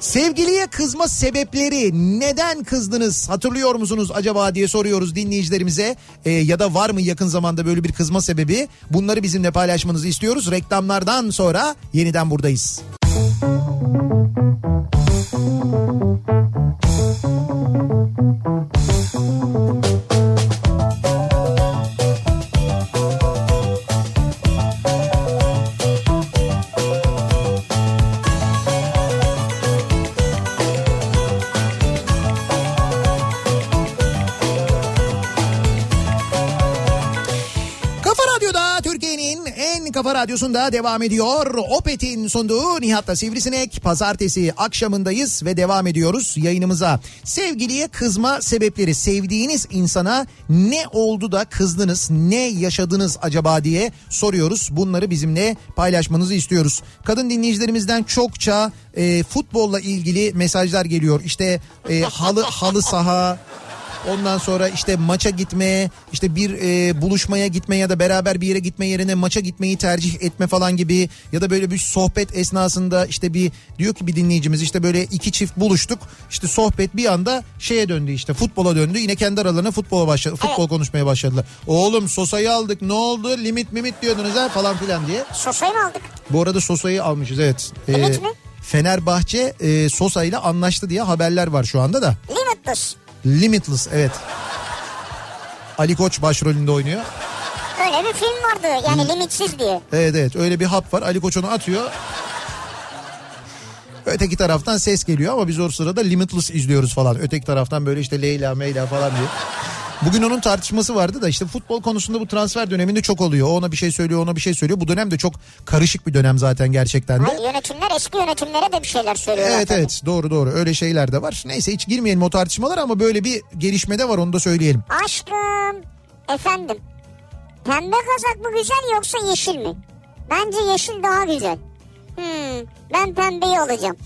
Sevgiliye kızma sebepleri neden kızdınız hatırlıyor musunuz acaba diye soruyoruz dinleyicilerimize Ee, ya da var mı yakın zamanda böyle bir kızma sebebi bunları bizimle paylaşmanızı istiyoruz reklamlardan sonra yeniden buradayız. Kafa Thank you. Radyosunda devam ediyor. Opet'in sunduğu Nihat'la Sivrisinek. Pazartesi akşamındayız ve devam ediyoruz yayınımıza. Sevgiliye kızma sebepleri sevdiğiniz insana ne oldu da kızdınız ne yaşadınız acaba diye soruyoruz. Bunları bizimle paylaşmanızı istiyoruz. Kadın dinleyicilerimizden çokça e, futbolla ilgili mesajlar geliyor. İşte e, halı halı saha Ondan sonra işte maça gitmeye, işte bir e, buluşmaya gitme ya da beraber bir yere gitme yerine maça gitmeyi tercih etme falan gibi ya da böyle bir sohbet esnasında işte bir diyor ki bir dinleyicimiz işte böyle iki çift buluştuk. işte sohbet bir anda şeye döndü işte futbola döndü. Yine kendi aralarına futbola başladı. Futbol konuşmaya başladılar. Oğlum Sosa'yı aldık ne oldu? Limit mimit diyordunuz ha falan filan diye. Sosayı mı aldık? Bu arada Sosa'yı almışız evet. Limit mi? Fenerbahçe e, Sosa ile anlaştı diye haberler var şu anda da. Limitless. Limitless evet. Ali Koç başrolünde oynuyor. Öyle bir film vardı yani limitsiz diye. Evet evet öyle bir hap var. Ali Koç onu atıyor. Öteki taraftan ses geliyor ama biz o sırada Limitless izliyoruz falan. Öteki taraftan böyle işte Leyla Meyla falan diye. Bugün onun tartışması vardı da işte futbol konusunda bu transfer döneminde çok oluyor. O ona bir şey söylüyor, ona bir şey söylüyor. Bu dönem de çok karışık bir dönem zaten gerçekten de. Hayır, yönetimler eski yönetimlere de bir şeyler söylüyorlar. Evet tabii. evet doğru doğru öyle şeyler de var. Neyse hiç girmeyelim o tartışmalara ama böyle bir gelişme de var onu da söyleyelim. Aşkım. Efendim. Pembe kazak mı güzel yoksa yeşil mi? Bence yeşil daha güzel. Hmm, ben pembeyi alacağım.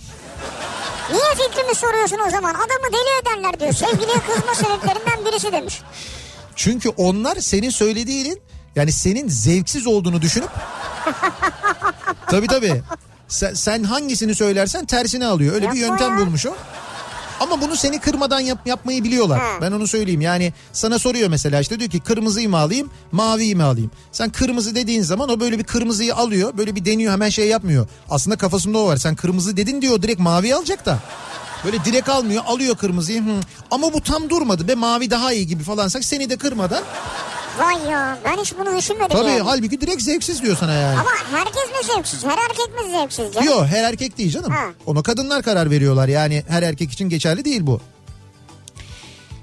Niye fikrimi soruyorsun o zaman? Adamı deli ederler diyor. Sevgiliye kızma sebeplerinden birisi demiş. Çünkü onlar senin söylediğinin yani senin zevksiz olduğunu düşünüp tabii tabii sen, sen hangisini söylersen tersini alıyor. Öyle bir Yapma yöntem ya. bulmuş o. Ama bunu seni kırmadan yap, yapmayı biliyorlar. Ha. Ben onu söyleyeyim. Yani sana soruyor mesela işte diyor ki kırmızıyı mı alayım, maviyi mi alayım? Sen kırmızı dediğin zaman o böyle bir kırmızıyı alıyor. Böyle bir deniyor hemen şey yapmıyor. Aslında kafasında o var. Sen kırmızı dedin diyor direkt maviyi alacak da. Böyle direkt almıyor alıyor kırmızıyı. Hı. Ama bu tam durmadı be mavi daha iyi gibi falansak seni de kırmadan. Vay ya ben hiç bunu düşünmedim Tabii yani. halbuki direkt zevksiz diyor sana yani. Ama herkes mi zevksiz? Her erkek mi zevksiz? canım? Yok her erkek değil canım. Ha. Ona kadınlar karar veriyorlar. Yani her erkek için geçerli değil bu.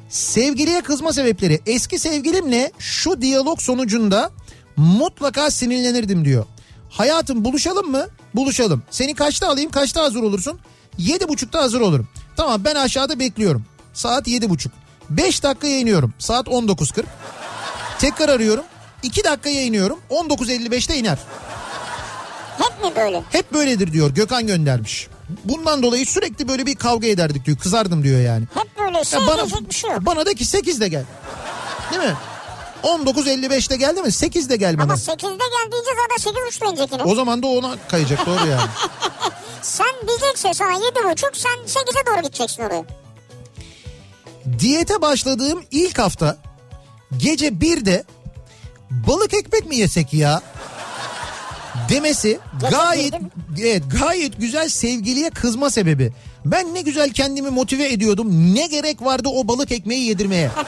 Sevgiliye kızma sebepleri. Eski sevgilimle şu diyalog sonucunda mutlaka sinirlenirdim diyor. Hayatım buluşalım mı? Buluşalım. Seni kaçta alayım kaçta hazır olursun? Yedi buçukta hazır olurum. Tamam ben aşağıda bekliyorum. Saat yedi buçuk. Beş dakikaya iniyorum. Saat 19.40. Tekrar arıyorum. 2 dakikaya iniyorum. 19.55'te iner. Hep mi böyle? Hep böyledir diyor Gökhan göndermiş. Bundan dolayı sürekli böyle bir kavga ederdik diyor. Kızardım diyor yani. Hep böyle Ya şey diyecek bir şey yok. bana de ki 8'de gel. Değil mi? 19.55'te geldi mi? 8'de gel bana. Ama 8'de gel diyeceğiz zaten 8.30'da inecek yine. O zaman da ona kayacak doğru yani. Sen diyecekse sana 7.30 sen 8'e doğru gideceksin oraya. Diyete başladığım ilk hafta gece 1'de balık ekmek mi yesek ya? Demesi gayet birde evet, gayet güzel sevgiliye kızma sebebi. Ben ne güzel kendimi motive ediyordum. Ne gerek vardı o balık ekmeği yedirmeye?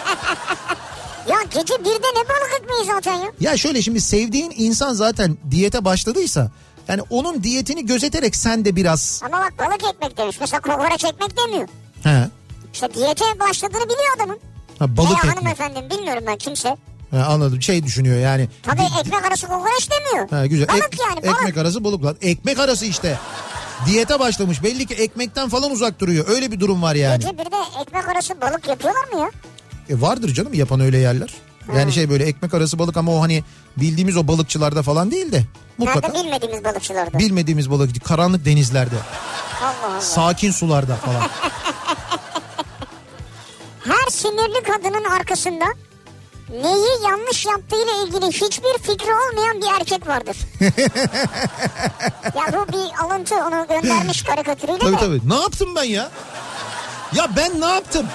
Ya gece 1'de ne balık ekmeği zaten ya. Ya şöyle şimdi sevdiğin insan zaten diyete başladıysa yani onun diyetini gözeterek sen de biraz Ama bak balık ekmek demiş. Mesela kokoreç ekmek demiyor. he, İşte diyete başladığını biliyor adamın. Ha, balık Veya ekmek. hanımefendim bilmiyorum ben kimse. Ha, anladım şey düşünüyor yani. Tabii ekmek arası kokoreç demiyor. Ha, güzel. Balık Ek- yani balık. Ekmek arası balık lan. Ekmek arası işte. Diyete başlamış. Belli ki ekmekten falan uzak duruyor. Öyle bir durum var yani. Gece 1'de ekmek arası balık yapıyorlar mı ya? E vardır canım yapan öyle yerler. Yani şey böyle ekmek arası balık ama o hani bildiğimiz o balıkçılarda falan değil de mutlaka Nerede bilmediğimiz balıkçılarda. bilmediğimiz balık karanlık denizlerde, Allah Allah. sakin sularda falan. Her sinirli kadının arkasında neyi yanlış yaptığıyla ilgili hiçbir fikri olmayan bir erkek vardır. ya bu bir alıntı onu göndermiş karikatürüyle tabii de. tabii. Ne yaptım ben ya? Ya ben ne yaptım?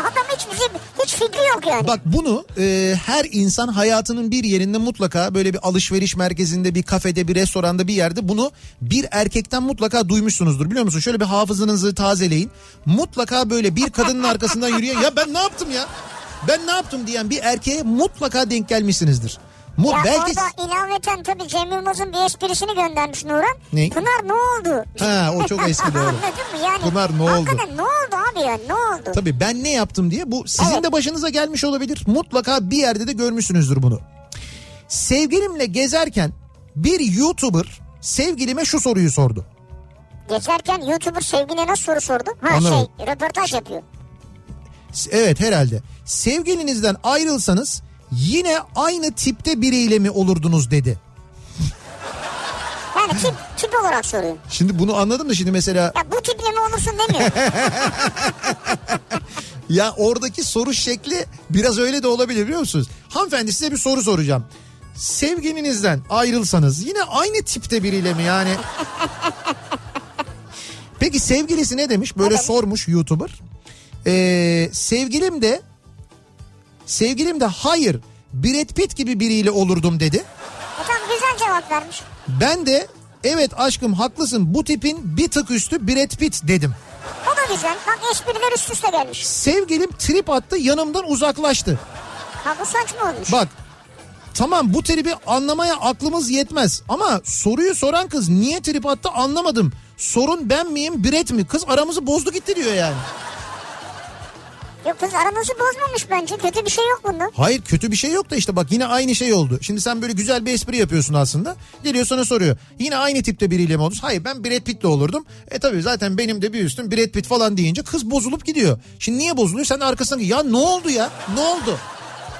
Adam hiç bizim hiç fikri yok yani. Bak bunu e, her insan hayatının bir yerinde mutlaka böyle bir alışveriş merkezinde, bir kafede, bir restoranda bir yerde bunu bir erkekten mutlaka duymuşsunuzdur biliyor musun? Şöyle bir hafızanızı tazeleyin. Mutlaka böyle bir kadının arkasından yürüyen ya ben ne yaptım ya? Ben ne yaptım diyen bir erkeğe mutlaka denk gelmişsinizdir. Mu ya belki orada ilaveten tabii Cem Yılmaz'ın bir esprisini göndermiş Nuran. Ne? Pınar ne oldu? ha o çok eski doğru. Anladın mı yani? Pınar ne oldu? Hakikaten ne oldu abi ya ne oldu? Tabii ben ne yaptım diye bu sizin Evet. de başınıza gelmiş olabilir. Mutlaka bir yerde de görmüşsünüzdür bunu. Sevgilimle gezerken bir YouTuber sevgilime şu soruyu sordu. Geçerken YouTuber sevgiline nasıl soru sordu? Ha Anlamadım. şey röportaj yapıyor. Evet herhalde. Sevgilinizden ayrılsanız yine aynı tipte biriyle mi olurdunuz dedi. Yani tip, tip olarak soruyor. Şimdi bunu anladım da şimdi mesela Ya bu tiple mi olursun demiyor. ya oradaki soru şekli biraz öyle de olabilir biliyor musunuz? Hanımefendi size bir soru soracağım. Sevgilinizden ayrılsanız yine aynı tipte biriyle mi yani? Peki sevgilisi ne demiş? Böyle Evet. sormuş YouTuber. Ee, sevgilim de sevgilim de hayır Brad Pitt gibi biriyle olurdum dedi. E tamam güzel cevap vermiş. Ben de evet aşkım haklısın bu tipin bir tık üstü Brad Pitt dedim. O da güzel. Bak espriler üst üste gelmiş. Sevgilim trip attı yanımdan uzaklaştı. Ha bu saçma olmuş. Bak tamam bu tribi anlamaya aklımız yetmez ama soruyu soran kız niye trip attı anlamadım. Sorun ben miyim Brett mi? Kız aramızı bozdu gitti diyor yani. Yok kız aranızı bozmamış bence. Kötü bir şey yok bunda. Hayır kötü bir şey yok da işte bak yine aynı şey oldu. Şimdi sen böyle güzel bir espri yapıyorsun aslında. Geliyor sana soruyor. Yine aynı tipte biriyle mi olursun? Hayır ben Brad Pitt'le olurdum. E tabii zaten benim de bir üstüm Brad Pitt falan deyince kız bozulup gidiyor. Şimdi niye bozuluyor? Sen arkasından ya ne oldu ya? Ne oldu?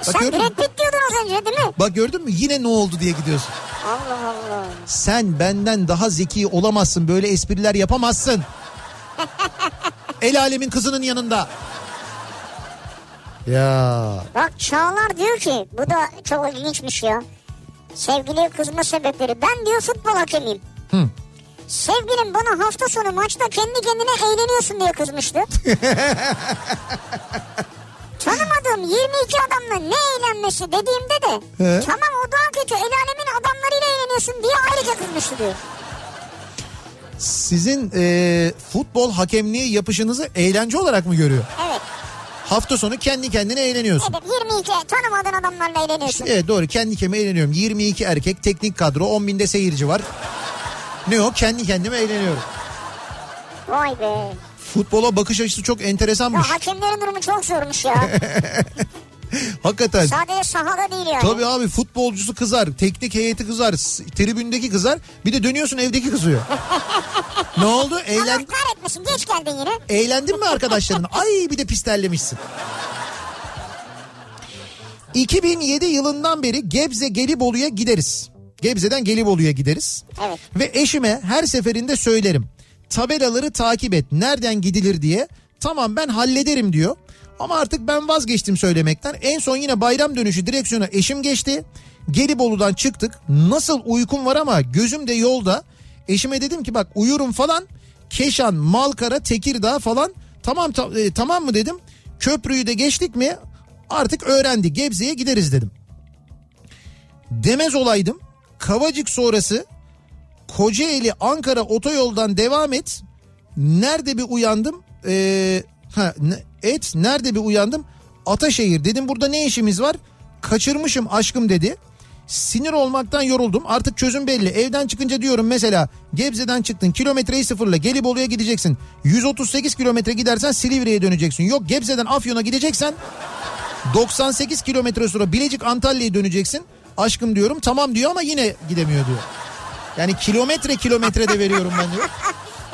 Bak Sen? Brad Pitt diyordun az önce değil mi? Bak gördün mü? Yine ne oldu diye gidiyorsun. Allah Allah. Sen benden daha zeki olamazsın. Böyle espriler yapamazsın. El alemin kızının yanında. Ya Bak Çağlar diyor ki bu da çok ilginçmiş ya. Sevgiliye kızma sebepleri. Ben diyor futbol hakemiyim. Hı. Sevgilim bana hafta sonu maçta kendi kendine eğleniyorsun diye kızmıştı. Tanımadığım 22 adamla ne eğlenmesi dediğimde de He. tamam o daha kötü el alemin adamlarıyla eğleniyorsun diye ayrıca kızmıştı diyor. sizin e, futbol hakemliği yapışınızı eğlence olarak mı görüyor? Evet. Hafta sonu kendi kendine eğleniyorsun. Evet 22 tanımadığın adamlarla eğleniyorsun. Evet doğru kendi kendime eğleniyorum. 22 erkek teknik kadro 10 binde seyirci var. Ne o kendi kendime eğleniyorum. Vay be. Futbola bakış açısı çok enteresanmış. Ya hakemlerin durumu çok zormuş ya. Hakikaten. Sadece sahada değil yani. Tabii abi futbolcusu kızar, teknik heyeti kızar, tribündeki kızar. Bir de dönüyorsun evdeki kızıyor. ne oldu? Allah Eğlen, kahretmesin geç geldin yine. eğlendin mi arkadaşların? Ay bir de pistellemişsin. 2007 yılından beri Gebze Gelibolu'ya gideriz. Gebze'den Gelibolu'ya gideriz. Evet. Ve eşime her seferinde söylerim. Tabelaları takip et. Nereden gidilir diye. Tamam ben hallederim diyor. Ama artık ben vazgeçtim söylemekten. En son yine bayram dönüşü direksiyona eşim geçti. Gelibolu'dan çıktık. Nasıl uykum var ama gözüm de yolda. Eşime dedim ki bak uyurum falan. Keşan, Malkara, Tekirdağ falan. Tamam ta- e, tamam mı dedim. Köprüyü de geçtik mi artık öğrendi. Gebze'ye gideriz dedim. Demez olaydım. Kavacık sonrası Kocaeli Ankara otoyoldan devam et. Nerede bir uyandım? Ee, ha, ne- et nerede bir uyandım? Ataşehir dedim burada ne işimiz var? Kaçırmışım aşkım dedi. Sinir olmaktan yoruldum. Artık çözüm belli. Evden çıkınca diyorum mesela Gebze'den çıktın kilometreyi sıfırla Gelibolu'ya gideceksin. 138 kilometre gidersen Silivri'ye döneceksin. Yok Gebze'den Afyon'a gideceksen 98 kilometre sonra Bilecik Antalya'ya döneceksin. Aşkım diyorum tamam diyor ama yine gidemiyor diyor. Yani kilometre kilometre de veriyorum ben diyor.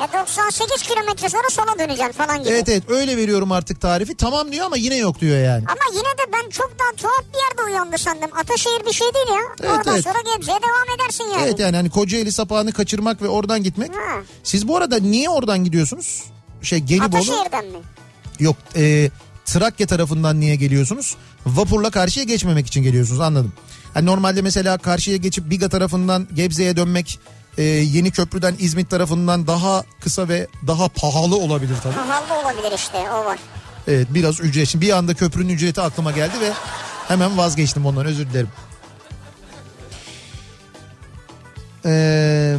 Ya 98 kilometre sonra sola döneceksin falan gibi. Evet evet öyle veriyorum artık tarifi. Tamam diyor ama yine yok diyor yani. Ama yine de ben çok daha tuhaf bir yerde uyandı sandım. Ataşehir bir şey değil ya. Evet, Oradan evet. sonra Gebze'ye devam edersin yani. Evet yani hani Kocaeli sapağını kaçırmak ve oradan gitmek. Ha. Siz bu arada niye oradan gidiyorsunuz? Şey Gelibolu Ataşehir'den mi? yok e, Trakya tarafından niye geliyorsunuz? Vapurla karşıya geçmemek için geliyorsunuz anladım. Hani normalde mesela karşıya geçip Biga tarafından Gebze'ye dönmek e, yeni köprüden İzmit tarafından daha kısa ve daha pahalı olabilir tabii. Pahalı olabilir işte o var. Evet biraz ücret. Şimdi bir anda köprünün ücreti aklıma geldi ve hemen vazgeçtim ondan özür dilerim. Ee,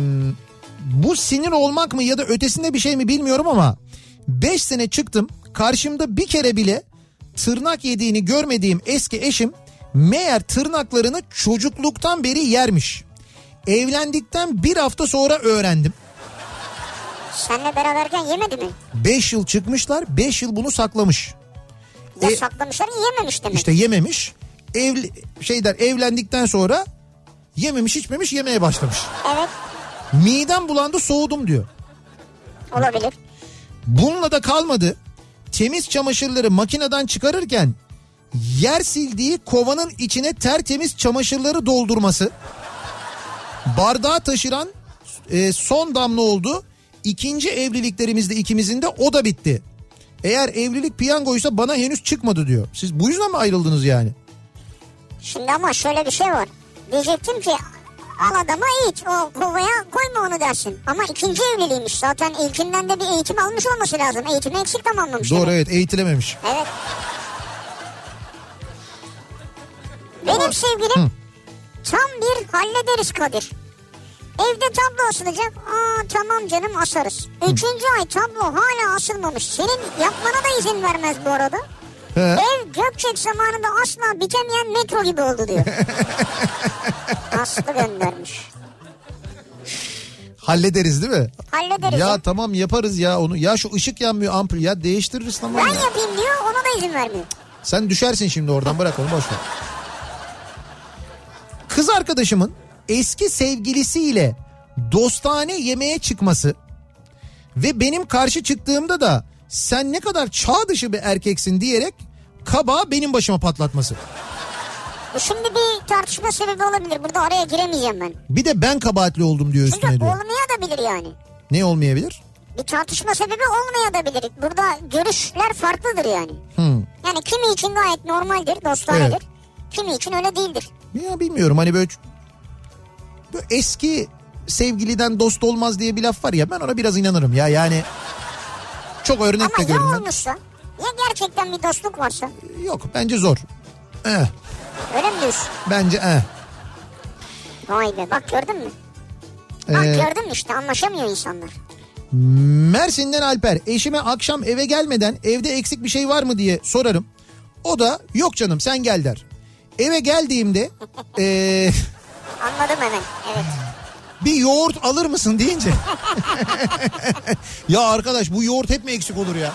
bu sinir olmak mı ya da ötesinde bir şey mi bilmiyorum ama 5 sene çıktım karşımda bir kere bile tırnak yediğini görmediğim eski eşim meğer tırnaklarını çocukluktan beri yermiş. Evlendikten bir hafta sonra öğrendim. Seninle beraberken yemedi mi? 5 yıl çıkmışlar 5 yıl bunu saklamış. Ya E- saklamışlar yememiş demek. İşte yememiş. Evli, şeyler evlendikten sonra yememiş içmemiş yemeye başlamış. Evet Midem bulandı soğudum diyor. olabilir. Bununla da kalmadı. Temiz çamaşırları makineden çıkarırken yer sildiği kovanın içine tertemiz çamaşırları doldurması. Bardağı taşıran e, son damla oldu. İkinci evliliklerimizde ikimizin de o da bitti. Eğer evlilik piyangoysa bana henüz çıkmadı diyor. Siz bu yüzden mi ayrıldınız yani? Şimdi ama şöyle bir şey var. Diyecektim ki al adama iç o kovaya koyma onu dersin. Ama ikinci evliliğiymiş zaten ilkinden de bir eğitim almış olması lazım. Eğitimi eksik tamamlamış. Doğru evet eğitilememiş. Evet. Benim sevgilim tam bir hallederiz Kadir. Evde tablo asılacak. Aa tamam canım asarız. Üçüncü ay tablo hala asılmamış. Senin yapmana da izin vermez bu arada. He. Ev Gökçek zamanında asla bitemeyen metro gibi oldu diyor. Aslı göndermiş. Hallederiz değil mi? Hallederiz. Ya Ya, tamam yaparız ya onu. Ya şu ışık yanmıyor ampul ya değiştiririz tamam ben ya. yapayım diyor ona da izin vermiyor. Sen düşersin şimdi oradan bırak onu boş ver. Kız arkadaşımın eski sevgilisiyle dostane yemeğe çıkması ve benim karşı çıktığımda da sen ne kadar çağ dışı bir erkeksin diyerek kaba benim başıma patlatması. Bu şimdi bir tartışma sebebi olabilir. Burada araya giremeyeceğim ben. Bir de ben kabahatli oldum diyor Çünkü üstüne diyor. olmayabilir yani. Ne olmayabilir? Bir tartışma sebebi olmayabilir. Burada görüşler farklıdır yani. Hmm. Yani kimi için gayet normaldir, dostanedir. Evet. Kimi için öyle değildir. Ya bilmiyorum hani böyle, böyle eski sevgiliden dost olmaz diye bir laf var ya ben ona biraz inanırım ya yani çok örnek Ama de ya görünmem. olmuşsa, ya gerçekten bir dostluk varsa Yok bence zor. Eh, öyle mi diyorsun? bence eh. Vay be bak gördün mü? Bak Ee, gördün mü işte anlaşamıyor insanlar. Mersin'den Alper eşime akşam eve gelmeden evde eksik bir şey var mı diye sorarım. O da yok canım sen gel der. Eve geldiğimde eh, Anladım hemen evet. bir yoğurt alır mısın deyince. ya arkadaş bu yoğurt hep mi eksik olur ya?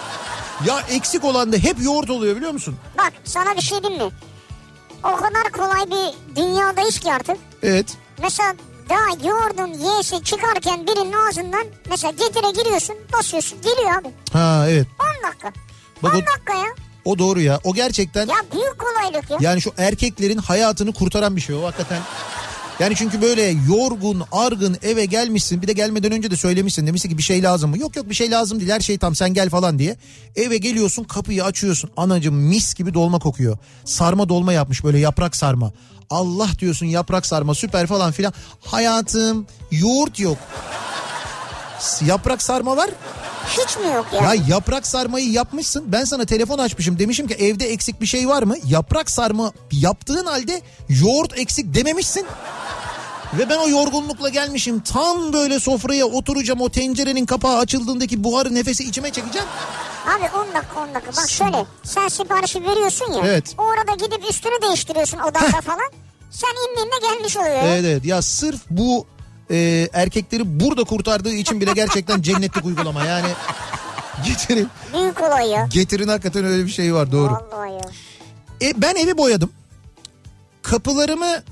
Ya eksik olan da hep yoğurt oluyor biliyor musun? Bak sana bir şey diyeyim mi? o kadar kolay bir dünyadayız ki artık. Evet. Mesela daha yoğurdun y'si çıkarken birinin ağzından mesela getire giriyorsun basıyorsun geliyor abi. Ha evet. 10 dakika. Bak 10 o- dakika ya. O doğru ya. O gerçekten Ya büyük kolaylık ya. yani şu erkeklerin hayatını kurtaran bir şey o hakikaten. Yani çünkü böyle yorgun, argın eve gelmişsin. Bir de gelmeden önce de söylemişsin. Demişsin ki bir şey lazım mı? Yok yok bir şey lazım değil. Her şey tam sen gel falan diye. Eve geliyorsun kapıyı açıyorsun. Anacım mis gibi dolma kokuyor. Sarma dolma yapmış böyle yaprak sarma. Allah diyorsun yaprak sarma süper falan filan. Hayatım yoğurt yok. Yaprak sarma var. Hiç mi yok ya? Ya yaprak sarmayı yapmışsın. Ben sana telefon açmışım. Demişim ki evde eksik bir şey var mı? Yaprak sarma yaptığın halde yoğurt eksik dememişsin. Ve ben o yorgunlukla gelmişim. Tam böyle sofraya oturacağım. O tencerenin kapağı açıldığındaki buharı nefesi içime çekeceğim. Abi 10 dakika 10 dakika. Bak şöyle sen siparişi veriyorsun ya. Evet. O arada gidip üstünü değiştiriyorsun odanda falan. Sen indiğinde gelmiş oluyor. Evet evet. Ya sırf bu e, erkekleri burada kurtardığı için bile gerçekten cennetlik uygulama. Yani getirin. Büyük olay ya. Getirin hakikaten öyle bir şey var doğru. Vallahi. E, ben evi boyadım. Kapılarımı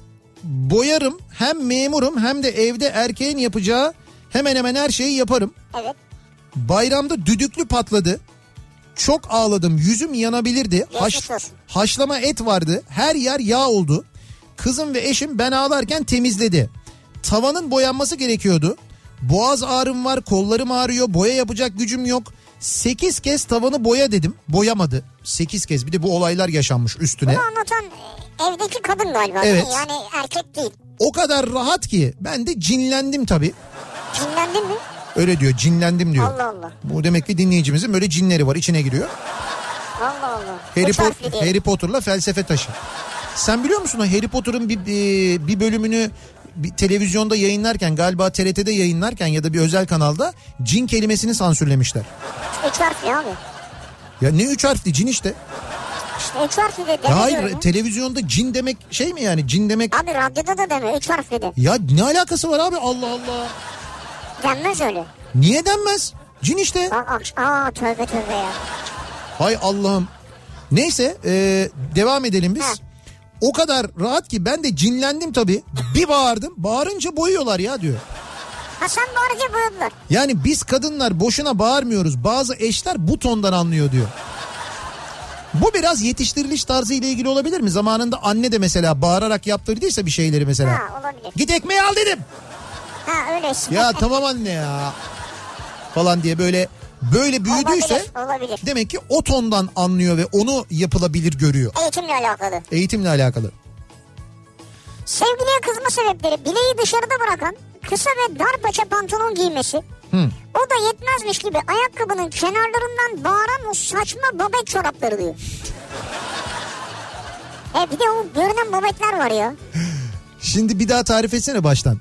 boyarım. Hem memurum hem de evde erkeğin yapacağı hemen hemen her şeyi yaparım. Evet. Bayramda düdüklü patladı. Çok ağladım. Yüzüm yanabilirdi. Olsun. haşlama et vardı. Her yer yağ oldu. Kızım ve eşim ben ağlarken temizledi. Tavanın boyanması gerekiyordu. Boğaz ağrım var, kollarım ağrıyor, boya yapacak gücüm yok. 8 kez tavanı boya dedim. Boyamadı. 8 kez. Bir de bu olaylar yaşanmış üstüne. Bunu anlatan e, evdeki kadın galiba. Evet. değil? Yani erkek değil. O kadar rahat ki ben de cinlendim tabii. Cinlendin mi? Öyle diyor cinlendim diyor. Allah Allah. Bu demek ki dinleyicimizin böyle cinleri var içine giriyor. Allah Allah. Harry, Üç Po- harfli diye. Harry Potter'la felsefe taşı. Sen biliyor musun o Harry Potter'ın bir, bir, bir bölümünü bir televizyonda yayınlarken galiba TRT'de yayınlarken ya da bir özel kanalda cin kelimesini sansürlemişler. Üç harfli abi. Ya ne üç harfli cin işte. İşte üç harfli de Ya hayır ya. televizyonda cin demek şey mi yani cin demek. Abi radyoda da deme üç harfli de. Ya ne alakası var abi Allah Allah. Denmez öyle. Niye denmez? Cin işte. Bak aa tövbe tövbe ya. Hay Allah'ım. Neyse e, devam edelim biz. Ha. O kadar rahat ki ben de cinlendim tabii. Bir bağırdım. Bağırınca boyuyorlar ya diyor. Ha sen bağırınca boyadılar. Yani biz kadınlar boşuna bağırmıyoruz. Bazı eşler bu tondan anlıyor diyor. Bu biraz yetiştiriliş tarzı ile ilgili olabilir mi? Zamanında anne de mesela bağırarak yaptırdıysa bir şeyleri mesela. Ha olabilir. Git ekmeği al dedim. Ha öyleyse. Ya tamam anne ya. Falan diye böyle böyle büyüdüyse Olabilir, olabilir. demek ki o tondan anlıyor ve onu yapılabilir görüyor. Eğitimle alakalı. Eğitimle alakalı. Sevgiliye kızma sebepleri bileği dışarıda bırakan kısa ve dar paça pantolon giymesi. Hı. O da yetmezmiş gibi ayakkabının kenarlarından bağıran o saçma babet çorapları diyor. E bir de o görünen babetler var ya. Şimdi bir daha tarif etsene baştan.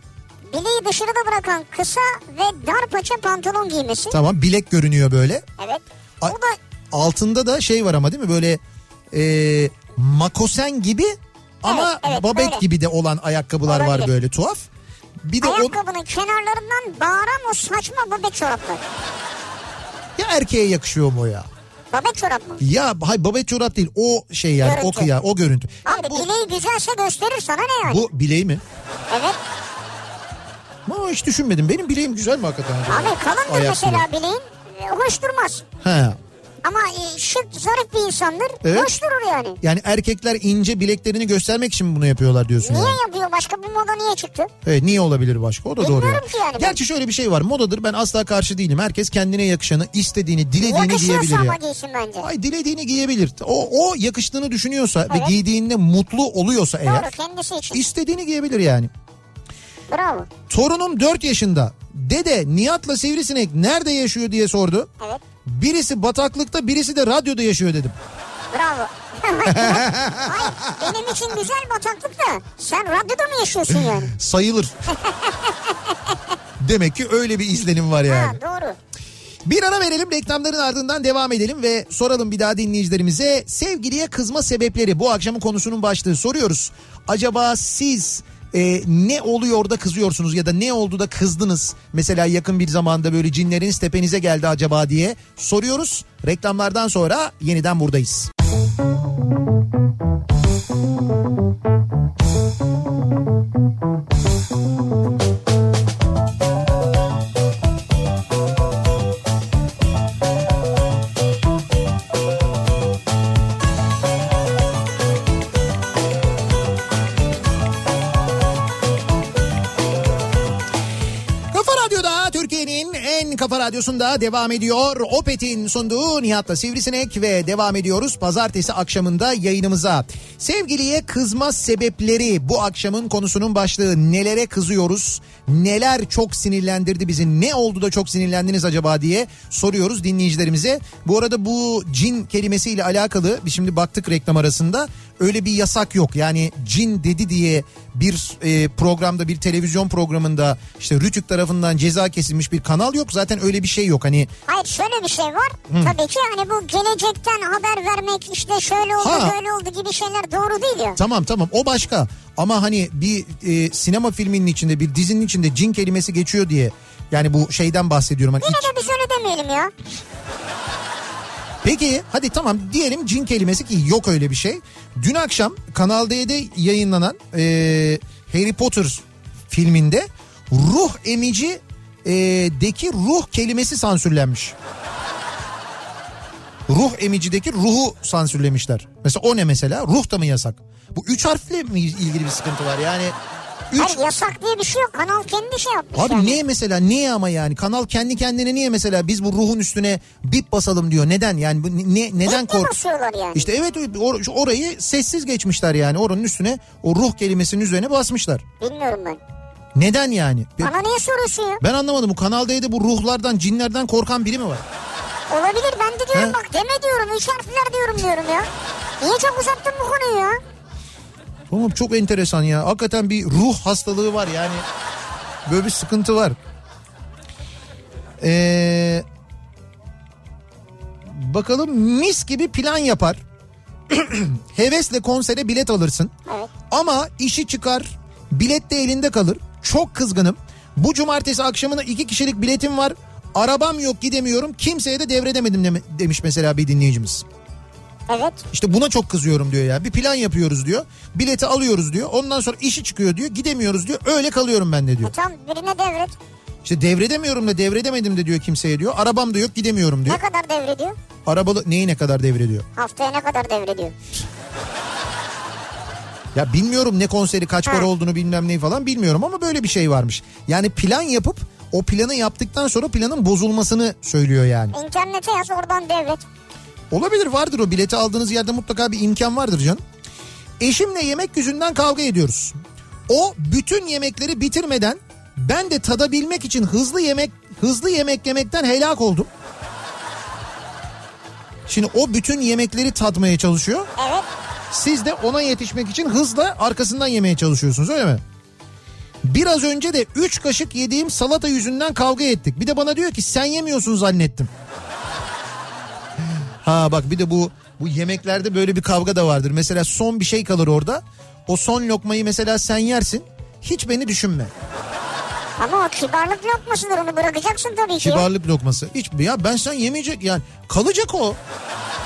Bileği dışarıda bırakan kısa ve dar paça pantolon giymesi. Tamam bilek görünüyor böyle. Evet. O da Altında da şey var ama değil mi böyle e, makosen gibi ama Evet, evet, babet öyle. gibi de olan ayakkabılar var Olabilir. böyle tuhaf. Bir de o ayakkabının kenarlarından bağıran o saçma babet çoraplar. ya erkeğe yakışıyor mu o ya? Babet çorap mı? Ya hay babet çorap değil o şey yani o Görüntü. kıya o görüntü. Abi bu, bileği güzelse gösterir sana ne yani? bu bileği mi? Evet. Ama hiç düşünmedim. Benim bileğim güzel mi hakikaten? Abi kalındır Ayak mesela bileği. bileğin. e, Hoş durmaz. He. Ama e, şık zarif bir insandır. Evet. Hoş durur yani. Yani erkekler ince bileklerini göstermek için bunu yapıyorlar diyorsun Niye yani. yapıyor? Başka bu moda niye çıktı? Evet niye olabilir başka? O da doğru. Bilmiyorum yani. ki yani ben. Gerçi şöyle bir şey var. Modadır ben asla karşı değilim. Herkes kendine yakışanı, istediğini, dilediğini giyebilir Yakışıyorsa ama ya. giysin bence. Ay dilediğini giyebilir. O, o yakıştığını düşünüyorsa ve Evet. giydiğinde mutlu oluyorsa Doğru eğer kendisi için. istediğini giyebilir yani. Bravo. Torunum 4 yaşında. Dede Nihat'la Sivrisinek nerede yaşıyor diye sordu. Evet. Birisi bataklıkta birisi de radyoda yaşıyor dedim. Bravo. Hayır, benim için güzel bataklık da sen radyoda mı yaşıyorsun yani? Sayılır. Demek ki öyle bir izlenim var yani. Ha doğru. Bir ara verelim reklamların ardından devam edelim ve soralım bir daha dinleyicilerimize sevgiliye kızma sebepleri bu akşamın konusunun başlığı soruyoruz. Acaba siz e, ne oluyor da kızıyorsunuz ya da ne oldu da kızdınız? Mesela yakın bir zamanda böyle cinleriniz tepenize geldi acaba diye soruyoruz. Reklamlardan sonra yeniden buradayız. Müzik Kafa Radyosu'nda devam ediyor. Opet'in sunduğu Nihat'la Sivrisinek ve devam ediyoruz pazartesi akşamında yayınımıza. Sevgiliye kızma sebepleri bu akşamın konusunun başlığı. Nelere kızıyoruz? Neler çok sinirlendirdi bizi? Ne oldu da çok sinirlendiniz acaba diye soruyoruz dinleyicilerimize. Bu arada bu cin kelimesiyle alakalı biz şimdi baktık reklam arasında öyle bir yasak yok. Yani cin dedi diye bir e, programda bir televizyon programında işte Rütük tarafından ceza kesilmiş bir kanal yok. Zaten öyle bir şey yok. Hani Hayır şöyle bir şey var. Tabii ki hani bu gelecekten haber vermek işte şöyle oldu Ha. böyle oldu gibi şeyler doğru değil ya. Tamam tamam o başka ama hani bir e, sinema filminin içinde bir dizinin içinde cin kelimesi geçiyor diye yani bu şeyden bahsediyorum. Hani Yine iç- de biz öyle demeyelim ya. Peki hadi tamam diyelim cin kelimesi ki yok öyle bir şey. Dün akşam Kanal D'de yayınlanan e, Harry Potter filminde ruh emici e, deki ruh kelimesi sansürlenmiş. Ruh emicideki ruhu sansürlemişler. Mesela o ne mesela? Ruh da mı yasak? Bu üç harfle mi ilgili bir sıkıntı var? Yani üç... Hayır yasak diye bir şey yok. Kanal kendi şey yapmış Abi yani. niye mesela niye ama yani kanal kendi kendine niye mesela biz bu ruhun üstüne bip basalım diyor. Neden yani bu ne neden kork? basıyorlar yani? İşte evet or- orayı sessiz geçmişler yani oranın üstüne o ruh kelimesinin üzerine basmışlar. Bilmiyorum ben. Neden yani? Bana niye soruyorsun ya? ben anlamadım bu kanaldaydı bu ruhlardan cinlerden korkan biri mi var? Olabilir ben de diyorum He? bak deme diyorum. Üç harfler diyorum diyorum ya. Niye çok uzattın bu konuyu ya? Oğlum çok enteresan ya. Hakikaten bir ruh hastalığı var yani. Böyle bir sıkıntı var. Ee, bakalım mis gibi plan yapar. Hevesle konsere bilet alırsın. Evet. Ama işi çıkar. Bilet de elinde kalır. Çok kızgınım. Bu cumartesi akşamına iki kişilik biletim var. Arabam yok gidemiyorum. Kimseye de devredemedim deme- demiş mesela bir dinleyicimiz. Evet. İşte buna çok kızıyorum diyor ya. Bir plan yapıyoruz diyor. Bileti alıyoruz diyor. Ondan sonra işi çıkıyor diyor. Gidemiyoruz diyor. Öyle kalıyorum ben de diyor. E tamam birine devret. İşte devredemiyorum da devredemedim de diyor kimseye diyor. Arabam da yok gidemiyorum diyor. Ne kadar devrediyor? Arabalı neyi ne kadar devrediyor? Haftaya ne kadar devrediyor? Ya bilmiyorum ne konseri kaç para olduğunu bilmem neyi falan bilmiyorum ama böyle bir şey varmış. Yani plan yapıp o planı yaptıktan sonra planın bozulmasını söylüyor yani. İnternete yaz oradan devret. Olabilir vardır o bileti aldığınız yerde mutlaka bir imkan vardır canım. Eşimle yemek yüzünden kavga ediyoruz. O bütün yemekleri bitirmeden ben de tadabilmek için hızlı yemek hızlı yemek yemekten helak oldum. Şimdi o bütün yemekleri tadmaya çalışıyor. Evet. Siz de ona yetişmek için hızla arkasından yemeye çalışıyorsunuz öyle mi? Biraz önce de 3 kaşık yediğim salata yüzünden kavga ettik. Bir de bana diyor ki sen yemiyorsun zannettim. Ha bak bir de bu bu yemeklerde böyle bir kavga da vardır. Mesela son bir şey kalır orada. O son lokmayı mesela sen yersin. Hiç beni düşünme. Ama o kibarlık lokmasıdır onu bırakacaksın tabii ki. Kibarlık lokması. Hiç ya ben sen yemeyecek yani kalacak o.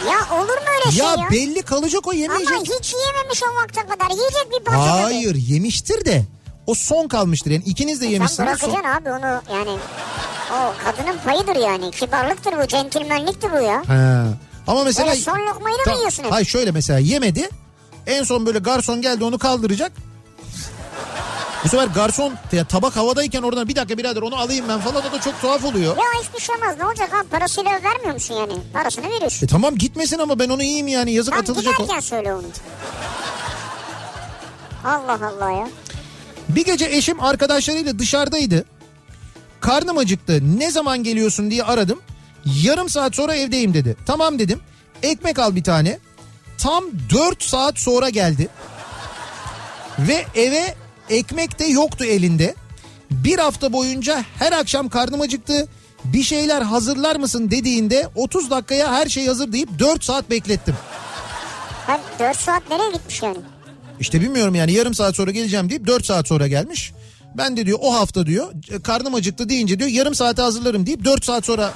Ya olur mu öyle şey Ya ya? belli kalacak o yemeyecek. Ama hiç yememiş o vakte kadar. Yiyecek bir parça tabii. Hayır yemiştir de o son kalmıştır yani ikiniz de Sen yemişsiniz. son- bırakacaksın abi onu yani. O kadının payıdır yani. Kibarlıktır bu, centilmenliktir bu ya. He. Ama mesela... Öyle son lokmayı da mı yiyorsun? Hayır şöyle mesela yemedi. En son böyle garson geldi onu kaldıracak. Bu sefer garson ya tabak havadayken oradan bir dakika birader onu alayım ben falan o da çok tuhaf oluyor. Ya hiçbir şey olmaz. Ne olacak abi? Parasıyla vermiyor musun yani? Parasını veriyorsun. E tamam gitmesin ama ben onu yiyeyim yani yazık Tam atılacak o. giderken söyle onu. Allah Allah ya. Bir gece eşim arkadaşlarıyla dışarıdaydı. Karnım acıktı. Ne zaman geliyorsun diye aradım. Yarım saat sonra evdeyim dedi. Tamam dedim. Ekmek al bir tane. Tam 4 saat sonra geldi. Ve eve ekmek de yoktu elinde. Bir hafta boyunca her akşam karnım acıktı. Bir şeyler hazırlar mısın dediğinde 30 dakikaya her şey hazır deyip 4 saat beklettim. Ben 4 saat nereye gitmiş yani? İşte bilmiyorum yani yarım saat sonra geleceğim deyip 4 saat sonra gelmiş. Ben de diyor o hafta diyor karnım acıktı deyince diyor yarım saate hazırlarım deyip 4 saat sonra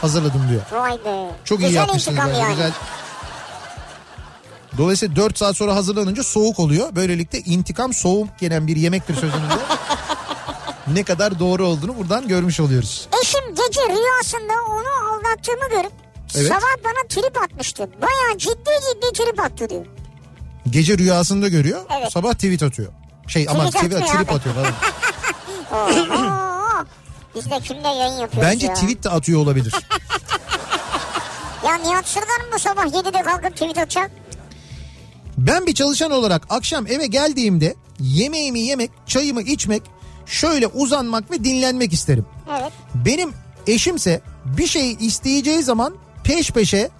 hazırladım diyor. Vay be. Çok iyi Güzel yapmışsınız intikam yani, yani. güzel. Dolayısıyla 4 saat sonra hazırlanınca soğuk oluyor. Böylelikle intikam soğuk gelen bir yemektir sözünün de ne kadar doğru olduğunu buradan görmüş oluyoruz. Eşim gece rüyasında onu aldattığımı görüp Evet. sabah bana trip atmıştı. Bayağı ciddi ciddi trip attı diyor. Gece rüyasında görüyor Evet. sabah tweet atıyor. Şey ama Tweet tweet, atıyor falan. De kimle yayın yapıyoruz Bence ya. tweet de atıyor olabilir. Ya Nihat Sırdar mı bu sabah 7'de kalkıp tweet atacak? Ben bir çalışan olarak akşam eve geldiğimde yemeğimi yemek, çayımı içmek, şöyle uzanmak ve dinlenmek isterim. Evet. Benim eşimse bir şey isteyeceği zaman peş peşe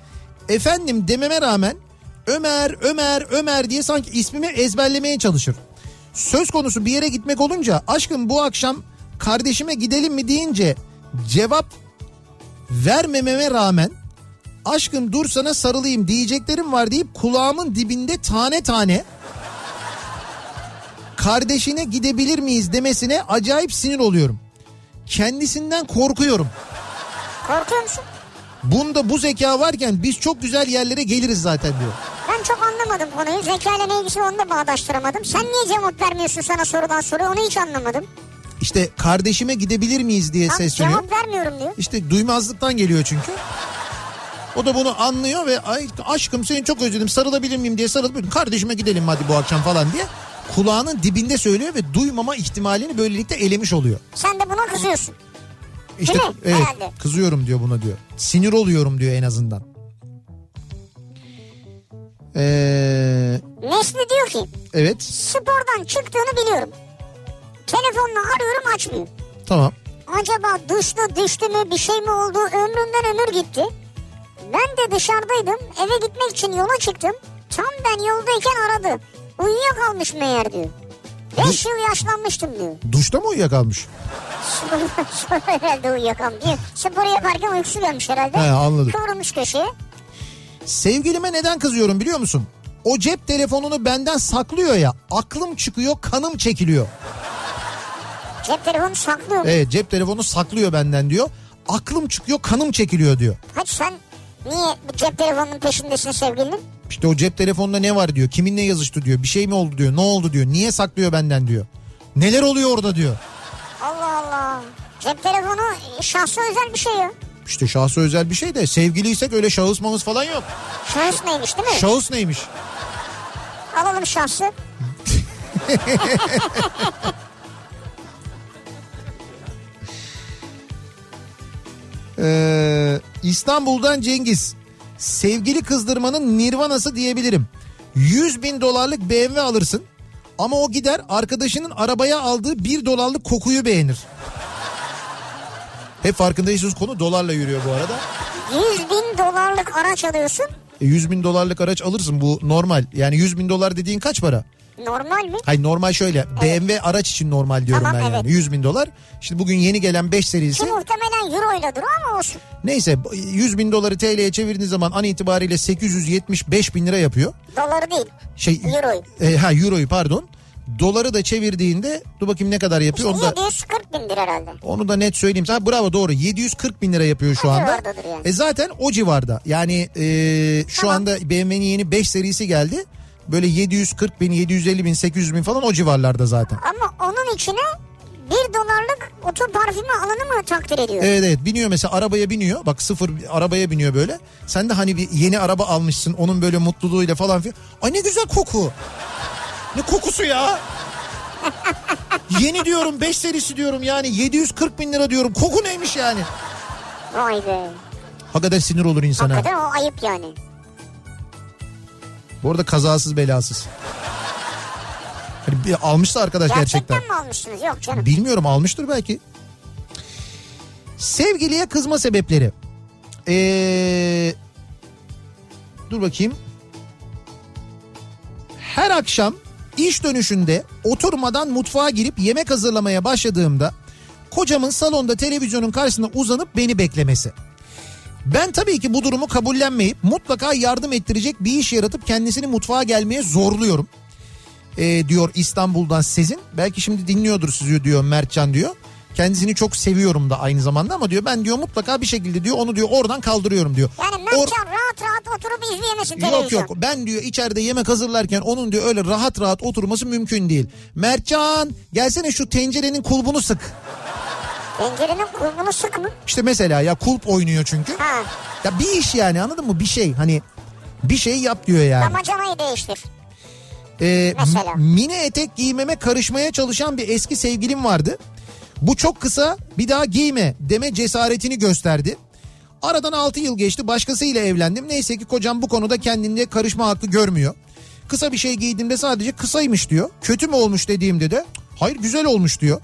efendim dememe rağmen Ömer, Ömer, Ömer diye sanki ismimi ezberlemeye çalışır. Söz konusu bir yere gitmek olunca aşkım bu akşam kardeşime gidelim mi deyince cevap vermememe rağmen aşkım dur sana sarılayım diyeceklerim var deyip kulağımın dibinde tane tane kardeşine gidebilir miyiz demesine acayip sinir oluyorum. Kendisinden korkuyorum. Korkuyor musun? Bunda bu zeka varken biz çok güzel yerlere geliriz zaten diyor. Anlamadım konuyu. Zekayla ne ilgisi onu da bağdaştıramadım. Sen niye cevap vermiyorsun sana sorulan soruya onu hiç anlamadım. İşte kardeşime gidebilir miyiz diye Ha, sesleniyor. cevap vermiyorum diyor. İşte duymazlıktan geliyor çünkü. O da bunu anlıyor ve ay aşkım seni çok özledim sarılabilir miyim diye sarılıp kardeşime gidelim hadi bu akşam falan diye kulağının dibinde söylüyor ve duymama ihtimalini böylelikle elemiş oluyor. Sen de buna kızıyorsun. İşte Değil mi? evet Herhalde. kızıyorum diyor buna diyor. Sinir oluyorum diyor en azından. Ee, Nesli diyor ki evet spordan çıktığını biliyorum. Telefonla arıyorum açmıyor. tamam. Acaba düştü düştü mü bir şey mi oldu ömrümden ömür gitti. Ben de dışarıdaydım eve gitmek için yola çıktım. Tam ben yoldayken aradı. Uyuyakalmış meğer diyor. 5 yıl yaşlanmıştım diyor. Duşta mı uyuyakalmış? Sonra herhalde uyuyakalmış. Spor yaparken uykusu gelmiş herhalde. He, anladım. Kıvrılmış köşeye. Sevgilime neden kızıyorum biliyor musun? O cep telefonunu benden saklıyor ya aklım çıkıyor kanım çekiliyor. Cep telefonu saklıyor. Evet cep telefonu saklıyor benden diyor. Aklım çıkıyor kanım çekiliyor diyor. Hadi sen niye bu cep telefonunun peşindesin sevgilinin? İşte o cep telefonunda ne var diyor. Kiminle yazıştı diyor. Bir şey mi oldu diyor. Ne oldu diyor. Niye saklıyor benden diyor. Neler oluyor orada diyor. Allah Allah. Cep telefonu şahsı özel bir şey ya. İşte şahsı özel bir şey de sevgiliysek öyle şahıs mahıs falan yok. Şahıs neymiş değil mi? Şahıs neymiş? Alalım şahsı. Ee, İstanbul'dan Cengiz. Sevgili kızdırmanın nirvanası diyebilirim. 100 bin dolarlık BMW alırsın. Ama o gider arkadaşının arabaya aldığı 1 dolarlık kokuyu beğenir. Hep farkındaysanız konu dolarla yürüyor bu arada. 100 bin dolarlık araç alıyorsun. E, 100 bin dolarlık araç alırsın bu normal. Yani 100 bin dolar dediğin kaç para? Normal mi? Hayır normal şöyle BMW araç için normal diyorum Tamam, ben evet. yani 100 bin dolar. Şimdi bugün yeni gelen 5 serisi Ki muhtemelen euro ile duruyor ama olsun. neyse 100 bin doları TL'ye çevirdiğiniz zaman an itibariyle 875 bin lira yapıyor. Doları değil. Şey Euroyu. E, ha euroyu pardon. Doları da çevirdiğinde dur bakayım ne kadar yapıyor onu da 740 bindir herhalde. onu da net söyleyeyim. Ha, bravo doğru 740 bin lira yapıyor şu O anda. yani. E zaten o civarda yani e, şu Tamam. anda BMW'nin yeni 5 serisi geldi. Böyle 740 bin 750 bin 800 bin falan o civarlarda zaten. Ama onun içine 1 dolarlık oto parfümü alanı mı takdir ediyor? Evet evet biniyor mesela arabaya biniyor bak sıfır bir arabaya biniyor böyle. Sen de hani bir yeni araba almışsın onun böyle mutluluğuyla falan filan. Ay ne güzel koku. Ne kokusu ya? yeni diyorum 5 serisi diyorum yani 740 bin lira diyorum. Koku neymiş yani? Vay be. Hakikaten sinir olur insana. Hakikaten o ayıp yani. Bu arada kazasız belasız. Hani bir almışsa arkadaş Gerçekten, gerçekten. mi almışsınız? Yok canım. Bilmiyorum almıştır belki. Sevgiliye kızma sebepleri. Ee, dur bakayım. Her akşam iş dönüşünde oturmadan mutfağa girip yemek hazırlamaya başladığımda kocamın salonda televizyonun karşısında uzanıp beni beklemesi. Ben tabii ki bu durumu kabullenmeyip mutlaka yardım ettirecek bir iş yaratıp kendisini mutfağa gelmeye zorluyorum. Ee, diyor İstanbul'dan Sezin. Belki şimdi dinliyordur sizi diyor Mertcan diyor. Kendisini çok seviyorum da aynı zamanda ama diyor ben diyor mutlaka bir şekilde diyor onu diyor oradan kaldırıyorum diyor. Yani Or- Mertcan rahat rahat oturup izleyemesin televizyon. Yok yok ben diyor içeride yemek hazırlarken onun diyor öyle rahat rahat oturması mümkün değil. Mertcan gelsene şu tencerenin kulbunu sık. Tencerenin kulbunu sık mı? İşte mesela ya kulp oynuyor çünkü. Ha. Ya bir iş yani anladın mı bir şey hani bir şey yap diyor yani. Damacanayı değiştir. Ee, Mesela. mini etek giymeme karışmaya çalışan bir eski sevgilim vardı. Bu çok kısa bir daha giyme deme cesaretini gösterdi. Aradan 6 yıl geçti başkasıyla evlendim. Neyse ki kocam bu konuda kendinde karışma hakkı görmüyor. Kısa bir şey giydiğimde sadece kısaymış diyor. Kötü mü olmuş dediğimde de hayır güzel olmuş diyor.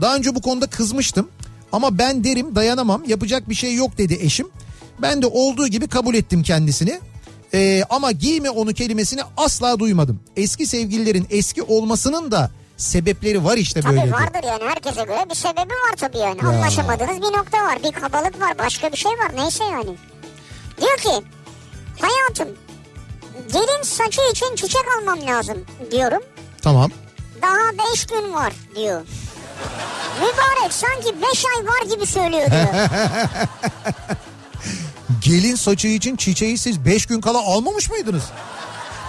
Daha önce bu konuda kızmıştım. Ama ben derim dayanamam yapacak bir şey yok dedi eşim. Ben de olduğu gibi kabul ettim kendisini. Ee, ama giyme onu kelimesini asla duymadım. Eski sevgililerin eski olmasının da sebepleri var işte böyle. Tabii vardır yani herkese göre bir sebebi var tabii yani. Anlaşamadığınız bir nokta var. Bir kabalık var. Başka bir şey var. Neyse yani. Diyor ki hayatım gelin saçı için çiçek almam lazım diyorum. Tamam. Daha beş gün var diyor. Mübarek sanki beş ay var gibi söylüyor diyor. Gelin saçı için çiçeği siz 5 gün kala almamış mıydınız?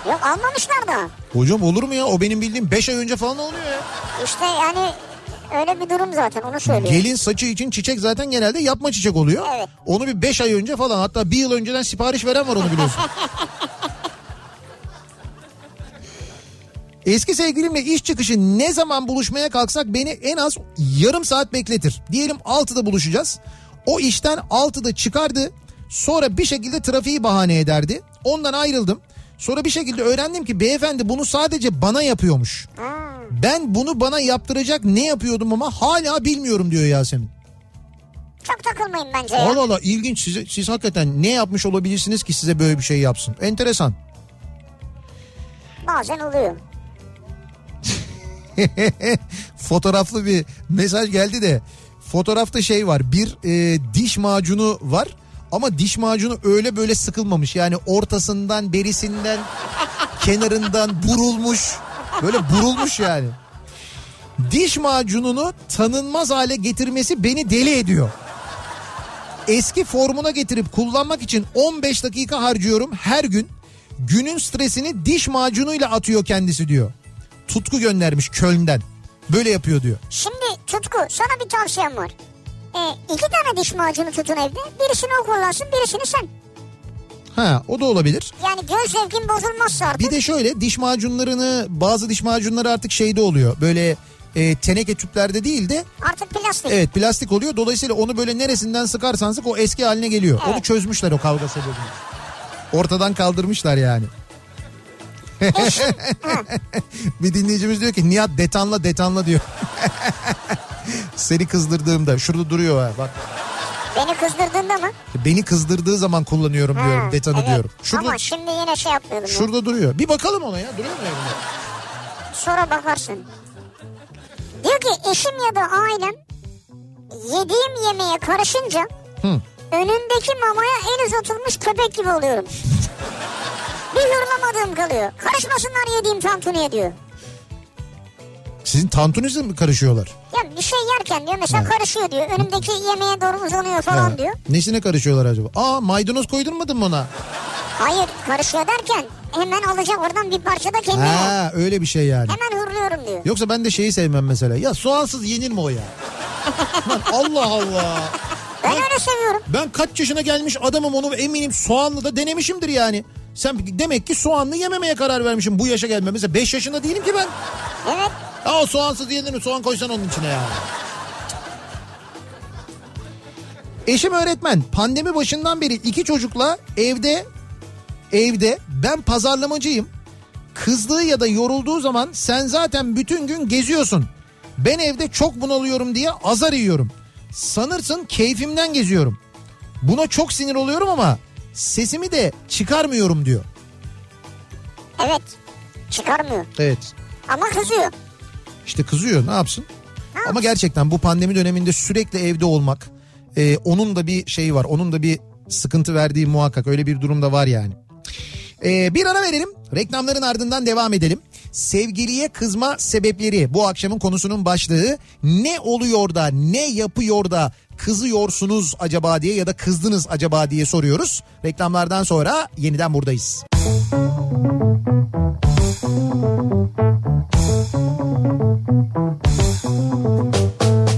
Yok almamışlar da. Hocam olur mu ya? O benim bildiğim 5 ay önce falan oluyor ya. İşte yani öyle bir durum zaten onu söylüyor. Gelin saçı için çiçek zaten genelde yapma çiçek oluyor. Evet. Onu bir 5 ay önce falan hatta bir yıl önceden sipariş veren var onu biliyorsun. Eski sevgilimle iş çıkışı ne zaman buluşmaya kalksak beni en az yarım saat bekletir. Diyelim 6'da buluşacağız. O işten 6'da çıkardı. Sonra bir şekilde trafiği bahane ederdi. Ondan ayrıldım. Sonra bir şekilde öğrendim ki beyefendi bunu sadece bana yapıyormuş. Ben bunu bana yaptıracak ne yapıyordum ama hala bilmiyorum diyor Yasemin. Çok takılmayın bence. Allah Allah ilginç size, siz hakikaten ne yapmış olabilirsiniz ki size böyle bir şey yapsın? Enteresan. Bazen oluyor. Fotoğraflı bir mesaj geldi de fotoğrafta şey var bir e, diş macunu var ama diş macunu öyle böyle sıkılmamış yani ortasından berisinden kenarından burulmuş böyle burulmuş yani. Diş macununu tanınmaz hale getirmesi beni deli ediyor. Eski formuna getirip kullanmak için 15 dakika harcıyorum her gün. Günün stresini diş macunuyla atıyor kendisi diyor. Tutku göndermiş Köln'den. Böyle yapıyor diyor. Şimdi Tutku sana bir tavsiyem var. Ee, iki tane diş macunu tutun evde. Birisini o kullansın birisini sen. Ha o da olabilir. Yani göz zevkin bozulmazsa artık. Bir de şöyle diş macunlarını bazı diş macunları artık şeyde oluyor. Böyle e, teneke tüplerde değil de Artık plastik. evet plastik oluyor. Dolayısıyla onu böyle neresinden sıkarsan sık o eski haline geliyor. Onu çözmüşler o kavga sebebini. Ortadan kaldırmışlar yani. bir dinleyicimiz diyor ki Nihat detanla detanla diyor. Seni kızdırdığımda şurada duruyor ha bak. Beni kızdırdığında mı? Beni kızdırdığı zaman kullanıyorum diyorum Ha, detanı evet. diyorum. Şurada Ama şimdi yine şey yapıyordum. ya. şurada duruyor. Bir bakalım ona ya duruyor mu evinde? Sonra bakarsın. Diyor ki eşim ya da ailem yediğim yemeğe karışınca Hı. önündeki mamaya en uzatılmış köpek gibi oluyorum. bir hırlamadığım kalıyor. Karışmasınlar yediğim tantuniye diyor. Sizin tantunizle mi karışıyorlar? Ya bir şey yerken diyor mesela karışıyor diyor. Önümdeki yemeğe doğru uzanıyor falan Ha. diyor. Nesine karışıyorlar acaba? Aa maydanoz koydurmadın mı ona? Hayır karışıyor derken hemen alacak oradan bir parça da kendine. Ha öyle bir şey yani. Hemen hırlıyorum diyor. Yoksa ben de şeyi sevmem mesela. Ya soğansız yenir mi o ya? Lan Allah Allah. Ben öyle seviyorum. Ben kaç yaşına gelmiş adamım onu eminim soğanlı da denemişimdir yani. Sen demek ki soğanlı yememeye karar vermişim bu yaşa gelme. Mesela 5 yaşında değilim ki ben. Evet. O soğansız yenir mi? Soğan koysan onun içine ya. Eşim öğretmen. Pandemi başından beri iki çocukla evde evde ben pazarlamacıyım. Kızdığı ya da yorulduğu zaman sen zaten bütün gün geziyorsun. Ben evde çok bunalıyorum diye azar yiyorum. Sanırsın keyfimden geziyorum. Buna çok sinir oluyorum ama sesimi de çıkarmıyorum diyor. Evet. Çıkarmıyor. Evet. Ama kızıyor. İşte kızıyor ne yapsın? Ne Ama gerçekten bu pandemi döneminde sürekli evde olmak e, onun da bir şeyi var. Onun da bir sıkıntı verdiği muhakkak öyle bir durumda var yani. E, bir ara verelim reklamların ardından devam edelim. Sevgiliye kızma sebepleri bu akşamın konusunun başlığı ne oluyor da ne yapıyor da kızıyorsunuz acaba diye ya da kızdınız acaba diye soruyoruz. Reklamlardan sonra yeniden buradayız. Thank you.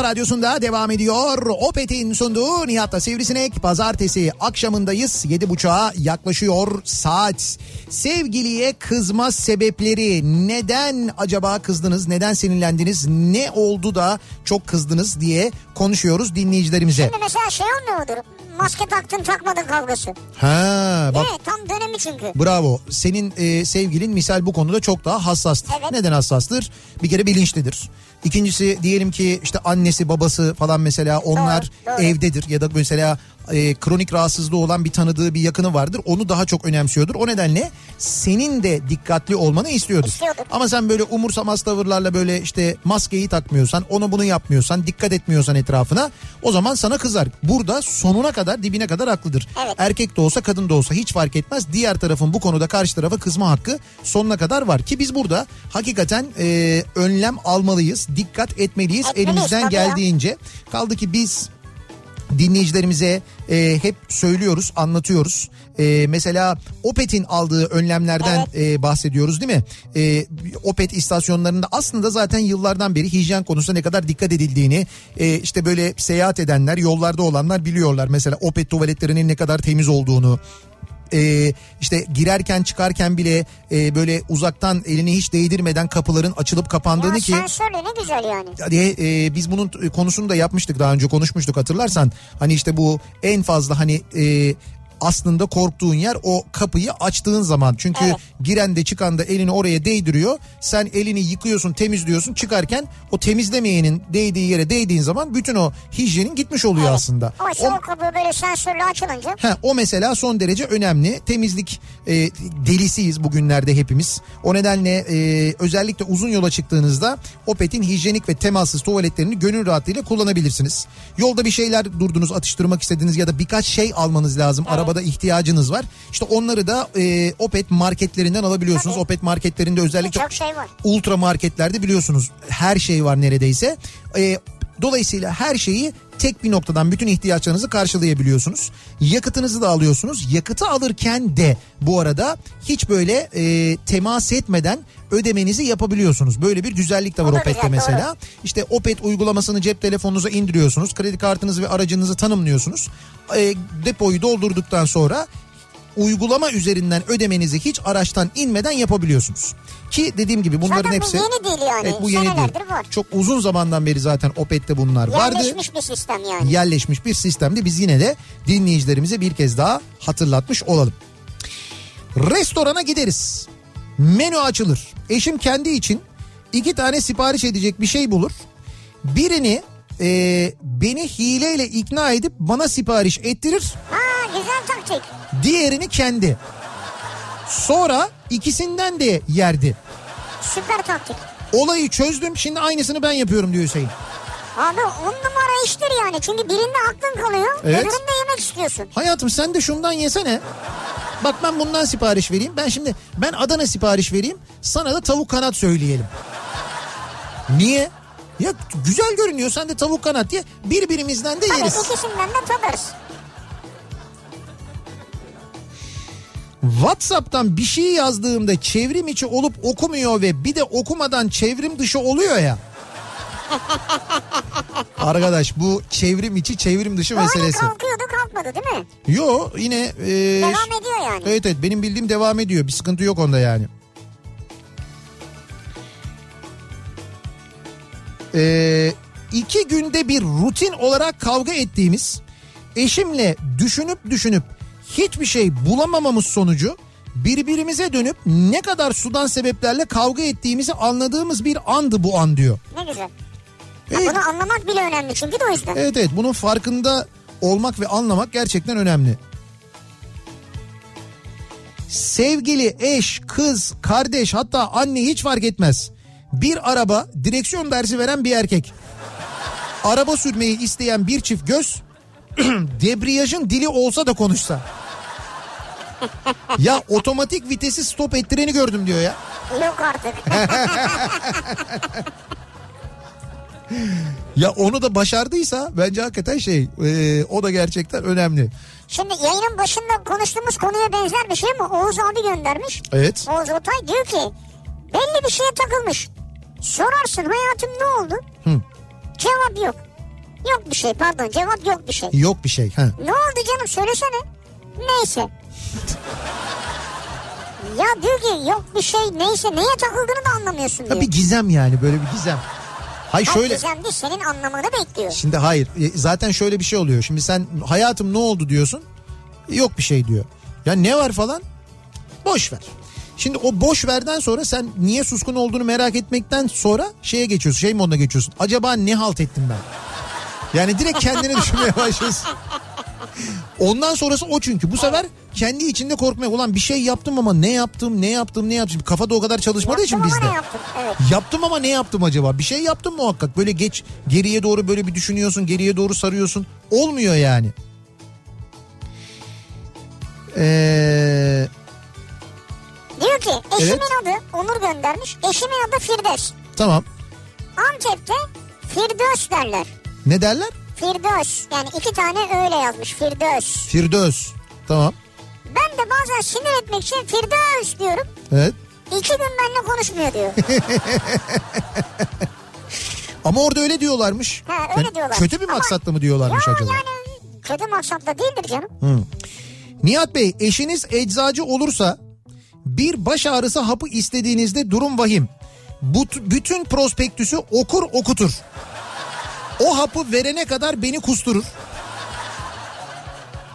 Kafa Radyosu'nda devam ediyor. Opet'in sunduğu Nihat'la Sivrisinek. Pazartesi akşamındayız. 7.30'a yaklaşıyor saat. Sevgiliye kızma sebepleri. Neden acaba kızdınız? Neden sinirlendiniz? Ne oldu da çok kızdınız diye konuşuyoruz dinleyicilerimize. Şimdi mesela şey olmuyor? Maske taktın takmadın kavgası. Ha bak mi? Tam dönemi çünkü. Bravo. Senin e, sevgilin misal bu konuda çok daha hassastır. Evet. Neden hassastır? Bir kere bilinçlidir. İkincisi diyelim ki işte annesi babası falan mesela onlar Doğru, doğru. evdedir ya da mesela e, kronik rahatsızlığı olan bir tanıdığı bir yakını vardır. Onu daha çok önemsiyordur. O nedenle senin de dikkatli olmanı istiyordur. İstiyordur. Ama sen böyle umursamaz tavırlarla böyle işte maskeyi takmıyorsan, onu bunu yapmıyorsan, dikkat etmiyorsan etrafına o zaman sana kızar. Burada sonuna kadar dibine kadar haklıdır. Evet. Erkek de olsa kadın da olsa hiç fark etmez. Diğer tarafın bu konuda karşı tarafa kızma hakkı sonuna kadar var. Ki biz burada hakikaten e, önlem almalıyız, dikkat etmeliyiz Etmeliyiz, elimizden tabii ya. geldiğince. Kaldı ki biz dinleyicilerimize e, hep söylüyoruz, anlatıyoruz. E, mesela Opet'in aldığı önlemlerden e, bahsediyoruz değil mi? E, Opet istasyonlarında aslında zaten yıllardan beri hijyen konusunda ne kadar dikkat edildiğini e, işte böyle seyahat edenler, yollarda olanlar biliyorlar. Mesela Opet tuvaletlerinin ne kadar temiz olduğunu, e, işte girerken çıkarken bile e, böyle uzaktan elini hiç değdirmeden kapıların açılıp kapandığını Ya ki sensörlü ne güzel yani. diye e, biz bunun konusunu da yapmıştık daha önce konuşmuştuk hatırlarsan. Hani işte bu en fazla hani e, aslında korktuğun yer o kapıyı açtığın zaman. Çünkü Evet. giren de çıkan da elini oraya değdiriyor. Sen elini yıkıyorsun temizliyorsun çıkarken o temizlemeyenin değdiği yere değdiğin zaman bütün o hijyenin gitmiş oluyor Evet. aslında. Oysa O- o kapı böyle sensörlü açılınca Ha, o mesela son derece önemli. Temizlik e, delisiyiz bugünlerde hepimiz. O nedenle e, özellikle uzun yola çıktığınızda Opet'in hijyenik ve temassız tuvaletlerini gönül rahatlığıyla kullanabilirsiniz. Yolda bir şeyler durdunuz atıştırmak istediniz ya da birkaç şey almanız lazım. Arabada ihtiyacınız var. İşte onları da e, Opet marketlerinden alabiliyorsunuz. Tabii. Opet marketlerinde özellikle çok şey var. ultra marketlerde biliyorsunuz her şey var neredeyse. Ee, dolayısıyla her şeyi tek bir noktadan bütün ihtiyaçlarınızı karşılayabiliyorsunuz. Yakıtınızı da alıyorsunuz. Yakıtı alırken de bu arada hiç böyle e, temas etmeden ödemenizi yapabiliyorsunuz. Böyle bir güzellik de var Opet'te mesela. doğru. İşte Opet uygulamasını cep telefonunuza indiriyorsunuz. Kredi kartınızı ve aracınızı tanımlıyorsunuz. E, depoyu doldurduktan sonra uygulama üzerinden ödemenizi hiç araçtan inmeden yapabiliyorsunuz. Ki dediğim gibi bunların Zaten bu hepsi... yeni değil yani. Evet, bu yeni değil. Var. Çok uzun zamandan beri zaten Opet'te bunlar vardı. Yerleşmiş bir sistem yani. Yerleşmiş bir sistemdi. Biz yine de dinleyicilerimize bir kez daha hatırlatmış olalım. Restorana gideriz. Menü açılır. Eşim kendi için iki tane sipariş edecek bir şey bulur. Birini e, beni hileyle ikna edip bana sipariş ettirir. Ha güzel taktik. Diğerini kendi. Sonra ikisinden de yerdi. Süper taktik. Olayı çözdüm şimdi aynısını ben yapıyorum diyor Hüseyin. Abi on numara iştir yani. Çünkü birinde aklın kalıyor. Evet. Öbüründe yemek istiyorsun. Hayatım sen de şundan yesene. Bak ben bundan sipariş vereyim. Ben şimdi ben Adana sipariş vereyim. Sana da tavuk kanat söyleyelim. Niye? Ya güzel görünüyor sen de tavuk kanat diye birbirimizden de Tabii yeriz. ikisinden de tadarız. WhatsApp'tan bir şey yazdığımda çevrim içi olup okumuyor ve bir de okumadan çevrim dışı oluyor ya. Arkadaş bu çevrim içi çevrim dışı hani meselesi. kalkıyordu kalkmadı değil mi? Yo yine e, Devam ediyor yani. Evet evet benim bildiğim devam ediyor. Bir sıkıntı yok onda yani. Ee, iki günde bir rutin olarak kavga ettiğimiz eşimle düşünüp düşünüp hiçbir şey bulamamamız sonucu birbirimize dönüp ne kadar sudan sebeplerle kavga ettiğimizi anladığımız bir andı bu an diyor. Ne güzel. Ya Evet. Bunu anlamak bile önemli çünkü de o yüzden. Evet evet bunun farkında olmak ve anlamak gerçekten önemli. Sevgili eş, kız, kardeş hatta anne hiç fark etmez. Bir araba direksiyon dersi veren bir erkek. Araba sürmeyi isteyen bir çift göz debriyajın dili olsa da konuşsa. ya otomatik vitesi stop ettireni gördüm diyor ya. Yok artık. Ya onu da başardıysa bence hakikaten şey e, o da gerçekten önemli. Şimdi yayının başında konuştuğumuz konuya benzer bir şey mi? Oğuz abi göndermiş. Evet. Oğuz Otay diyor ki belli bir şeye takılmış. Sorarsın hayatım ne oldu? Hı. Cevap yok. Yok bir şey pardon cevap yok bir şey. Yok bir şey. Ha. Ne oldu canım söylesene. Neyse. Ya diyor ki yok bir şey neyse neye takıldığını da anlamıyorsun diyor. Ya bir gizem yani böyle bir gizem. Hay Hayır, şöyle Gizem değil senin anlamanı bekliyor. şimdi hayır e, zaten şöyle bir şey oluyor. Şimdi sen hayatım ne oldu diyorsun. Yok bir şey diyor. Ya ne var falan? Boş ver. Şimdi o boş verden sonra sen niye suskun olduğunu merak etmekten sonra şeye geçiyorsun. Şey moduna geçiyorsun. Acaba ne halt ettim ben? Yani direkt kendini düşünmeye başlıyorsun. Ondan sonrası o çünkü. Bu sefer kendi içinde korkmaya. Ulan bir şey yaptım ama ne yaptım, ne yaptım, ne yaptım. Kafada o kadar çalışmadığı için Yaptım ama bizde. yaptım? Evet. Yaptım ama ne yaptım acaba? Bir şey yaptım muhakkak. Böyle geç geriye doğru böyle bir düşünüyorsun. Geriye doğru sarıyorsun. Olmuyor yani. Ee, Diyor ki eşimin Evet. adı Onur göndermiş. Eşimin adı Firdevs. tamam. Antep'te Firdevs derler. Ne derler? Firdevs yani iki tane öyle yazmış Firdevs. Firdevs. Tamam. Ben de bazen sinir etmek için Firdevs diyorum. Evet. İki gün benimle konuşmuyor diyor. Ama orada öyle diyorlarmış. Ha, öyle Yani diyorlar. Kötü bir maksatla mı diyorlarmış ya acaba? yani kötü maksatla değildir canım. Nihat Bey eşiniz eczacı olursa bir baş ağrısı hapı istediğinizde durum vahim. Bu, bütün prospektüsü okur okutur. O hapı verene kadar beni kusturur.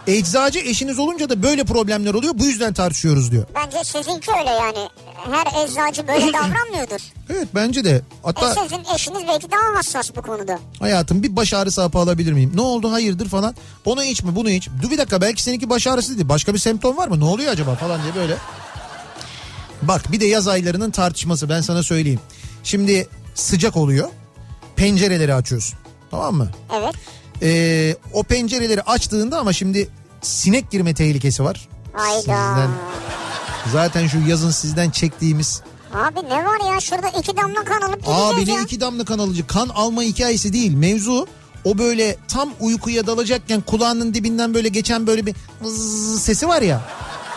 Eczacı eşiniz olunca da böyle problemler oluyor. Bu yüzden tartışıyoruz diyor. Bence sizinki öyle yani. Her eczacı böyle davranmıyordur. Evet bence de. E Hatta sizin eşiniz belki daha hassas bu konuda. hayatım bir baş ağrısı hapı alabilir miyim? Ne oldu hayırdır falan. Onu içme bunu iç. Dur bir dakika belki seninki baş ağrısı değil. Başka bir semptom var mı? Ne oluyor acaba falan diye böyle. Bak bir de yaz aylarının tartışması ben sana söyleyeyim. Şimdi sıcak oluyor. Pencereleri açıyorsun. Tamam mı? Evet. Ee, o pencereleri açtığında ama şimdi sinek girme tehlikesi var. Hayda. Sizden, zaten şu yazın sizden çektiğimiz Abi ne var ya şurada iki damla kan alıp Abi gideceğiz ne ya. iki damla kan alıcı kan alma hikayesi değil mevzu o böyle tam uykuya dalacakken kulağının dibinden böyle geçen böyle bir sesi var ya.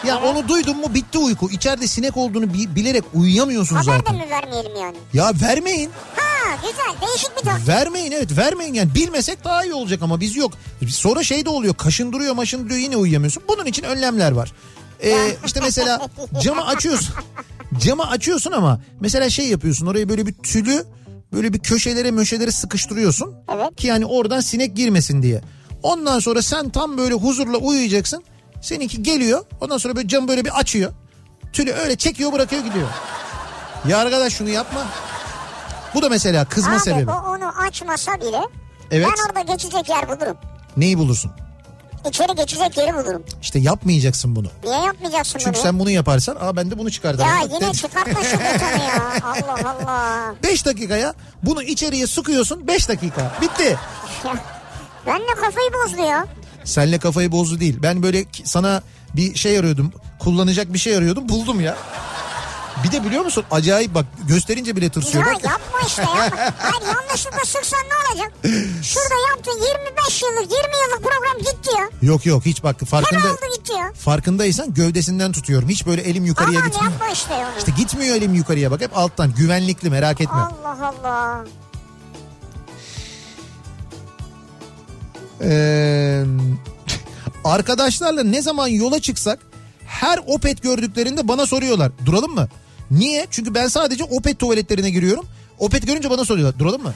Ya onu duydun mu bitti uyku. İçeride sinek olduğunu bi- bilerek uyuyamıyorsun Haber de zaten. mi vermeyelim yani? Ya vermeyin. Ha güzel değişik bir taktik. Vermeyin evet vermeyin yani bilmesek daha iyi olacak ama biz yok. Sonra şey de oluyor kaşındırıyor maşındırıyor yine uyuyamıyorsun. Bunun için önlemler var. Ee, işte mesela camı açıyorsun. Camı açıyorsun ama mesela şey yapıyorsun oraya böyle bir tülü böyle bir köşelere möşelere sıkıştırıyorsun. Evet. Ki yani oradan sinek girmesin diye. Ondan sonra sen tam böyle huzurla uyuyacaksın. Seninki geliyor ondan sonra böyle camı böyle bir açıyor. Tülü öyle çekiyor bırakıyor gidiyor. Ya arkadaş şunu yapma. Bu da mesela kızma Abi sebebi. o onu açmasa bile Evet. ben orada geçecek yer bulurum. Neyi bulursun? İçeri geçecek yeri bulurum. İşte yapmayacaksın bunu. Niye yapmayacaksın Çünkü bunu? sen bunu yaparsan aa ben de bunu çıkartırım. Ya Bak, yine de- çıkartma şu betonu ya. Allah Allah. 5 dakikaya bunu içeriye sıkıyorsun 5 dakika. Bitti. Ya, ben de kafayı bozdu ya. Senle kafayı bozdu değil. Ben böyle sana bir şey arıyordum. Kullanacak bir şey arıyordum. Buldum ya. Bir de biliyor musun acayip bak gösterince bile tırsıyor. Ya Bak. yapma işte yapma. Hayır yanlışlıkla sıksan ne olacak? Şurada yaptığın 25 yıllık 20 yıllık program gitti ya. Yok yok hiç bak farkında oldu gitti ya. farkındaysan gövdesinden tutuyorum. Hiç böyle elim yukarıya Aman gitmiyor. yapma işte onu. İşte gitmiyor elim yukarıya bak hep alttan güvenlikli merak etme. Allah Allah. Ee, arkadaşlarla ne zaman yola çıksak her Opet gördüklerinde bana soruyorlar. Duralım mı? Niye? Çünkü ben sadece Opet tuvaletlerine giriyorum. Opet görünce bana soruyorlar. Duralım mı?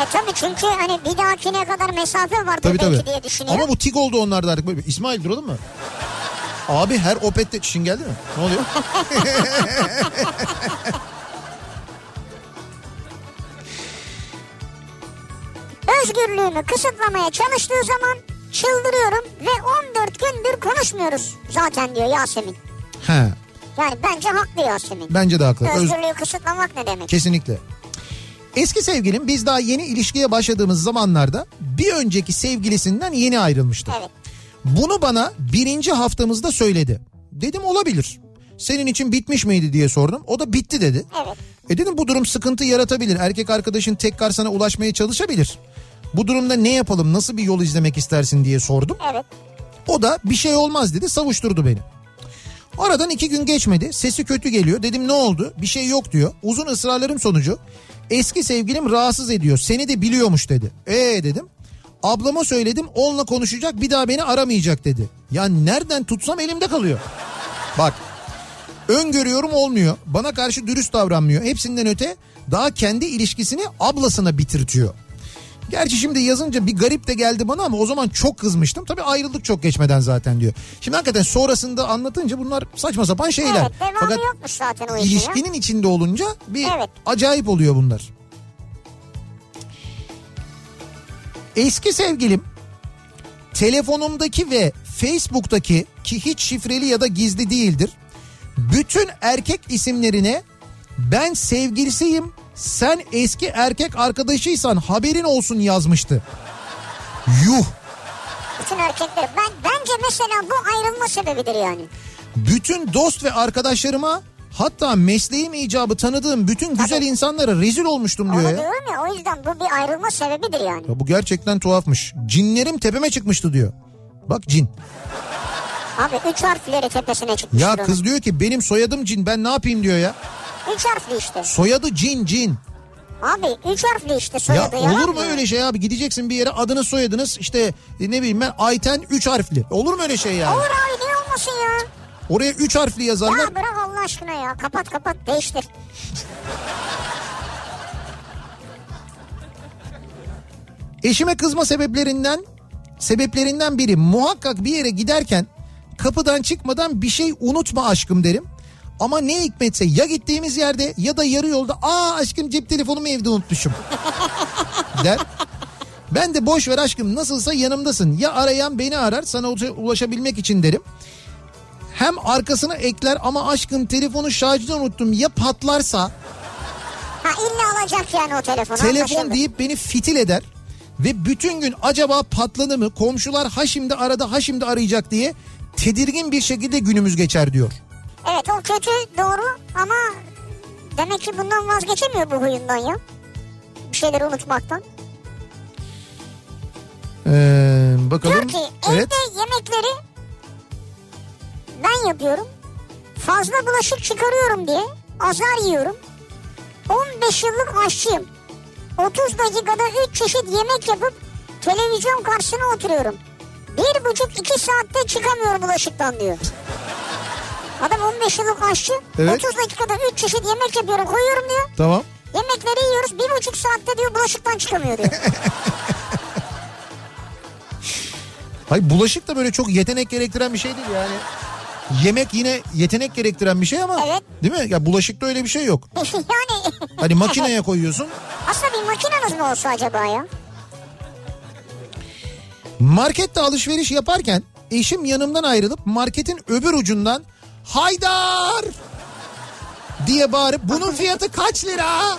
E tabii çünkü hani bir dahakine kadar mesafe vardır Tabii belki tabii. diye düşünüyor. Ama bu tik oldu onlarda artık. Böyle, İsmail duralım mı? Abi her Opet'te çişin geldi mi? Ne oluyor? Özgürlüğümü kısıtlamaya çalıştığı zaman çıldırıyorum ve 14 gündür konuşmuyoruz zaten diyor Yasemin. He, Yani bence haklı Yasemin. bence de haklı. Öz- Özgürlüğü kısıtlamak ne demek? Kesinlikle. Eski sevgilim biz daha yeni ilişkiye başladığımız zamanlarda bir önceki sevgilisinden yeni ayrılmıştı. Evet. Bunu bana birinci haftamızda söyledi. Dedim olabilir. Senin için bitmiş miydi diye sordum. O da bitti dedi. Evet. E dedim bu durum sıkıntı yaratabilir. Erkek arkadaşın tekrar sana ulaşmaya çalışabilir. Bu durumda ne yapalım nasıl bir yol izlemek istersin diye sordum. Evet. O da bir şey olmaz dedi savuşturdu beni. Aradan iki gün geçmedi sesi kötü geliyor dedim ne oldu bir şey yok diyor. Uzun ısrarlarım sonucu Eski sevgilim rahatsız ediyor. Seni de biliyormuş dedi. Ee dedim. Ablama söyledim onunla konuşacak bir daha beni aramayacak dedi. Ya nereden tutsam elimde kalıyor. Bak öngörüyorum olmuyor. Bana karşı dürüst davranmıyor. Hepsinden öte daha kendi ilişkisini ablasına bitirtiyor. Gerçi şimdi yazınca bir garip de geldi bana ama o zaman çok kızmıştım. Tabii ayrıldık çok geçmeden zaten diyor. Şimdi hakikaten sonrasında anlatınca bunlar saçma sapan şeyler. Evet devamı Fakat yokmuş zaten o işin ya. ilişkinin içinde olunca bir Evet. acayip oluyor bunlar. Eski sevgilim telefonumdaki ve Facebook'taki ki hiç şifreli ya da gizli değildir. Bütün erkek isimlerine ben sevgilisiyim sen eski erkek arkadaşıysan haberin olsun yazmıştı. Yuh Bütün erkekler. Ben, bence mesela bu ayrılma sebebidir yani. bütün dost ve arkadaşlarıma hatta mesleğim icabı tanıdığım bütün güzel insanlara rezil olmuştum Onu diyor ya. diyorum ya o yüzden bu bir ayrılma sebebidir yani. Ya bu gerçekten tuhafmış. Cinlerim tepeme çıkmıştı diyor. Bak cin. Abi üç harfleri tepesine çıkmış. Ya kız diyor ki benim soyadım cin ben ne yapayım diyor ya. Üç harfli işte. Soyadı cin cin. Abi üç harfli işte Ya soyadı ya. olur mu öyle şey abi gideceksin bir yere adını soyadınız işte e, ne bileyim ben Ayten 3 harfli. Olur mu öyle şey yani? Olur abi niye olmasın ya? Oraya 3 harfli yazarlar. Ya bırak Allah aşkına ya. Kapat kapat değiştir. Eşime kızma sebeplerinden sebeplerinden biri muhakkak bir yere giderken kapıdan çıkmadan bir şey unutma aşkım derim. Ama ne hikmetse ya gittiğimiz yerde ya da yarı yolda aa aşkım cep telefonumu evde unutmuşum der. Ben de boş ver aşkım nasılsa yanımdasın. Ya arayan beni arar sana ula- ulaşabilmek için derim. Hem arkasına ekler ama aşkım telefonu şarjda unuttum ya patlarsa Ha illa alacak yani o telefonu. telefon anlaşıldı. deyip beni fitil eder ve bütün gün acaba patladı mı komşular ha şimdi arada ha şimdi arayacak diye tedirgin bir şekilde günümüz geçer diyor. Evet o kötü doğru ama demek ki bundan vazgeçemiyor bu huyundan ya. Bir şeyleri unutmaktan. Ee, bakalım. Diyor ki evet. evde yemekleri ben yapıyorum. Fazla bulaşık çıkarıyorum diye azar yiyorum. 15 yıllık aşçıyım. 30 dakikada 3 çeşit yemek yapıp televizyon karşısına oturuyorum. Bir buçuk iki saatte çıkamıyor bulaşıktan diyor. Adam 15 yıllık aşçı. Evet. 30 dakikada 3 çeşit yemek yapıyorum koyuyorum diyor. Tamam. Yemekleri yiyoruz bir buçuk saatte diyor bulaşıktan çıkamıyor diyor. Hayır bulaşık da böyle çok yetenek gerektiren bir şey değil yani. Yemek yine yetenek gerektiren bir şey ama Evet. değil mi? Ya bulaşıkta öyle bir şey yok. yani Hani makineye koyuyorsun. aslında bir makineniz mi olsa acaba ya? Markette alışveriş yaparken eşim yanımdan ayrılıp marketin öbür ucundan Haydar diye bağırıp bunun fiyatı kaç lira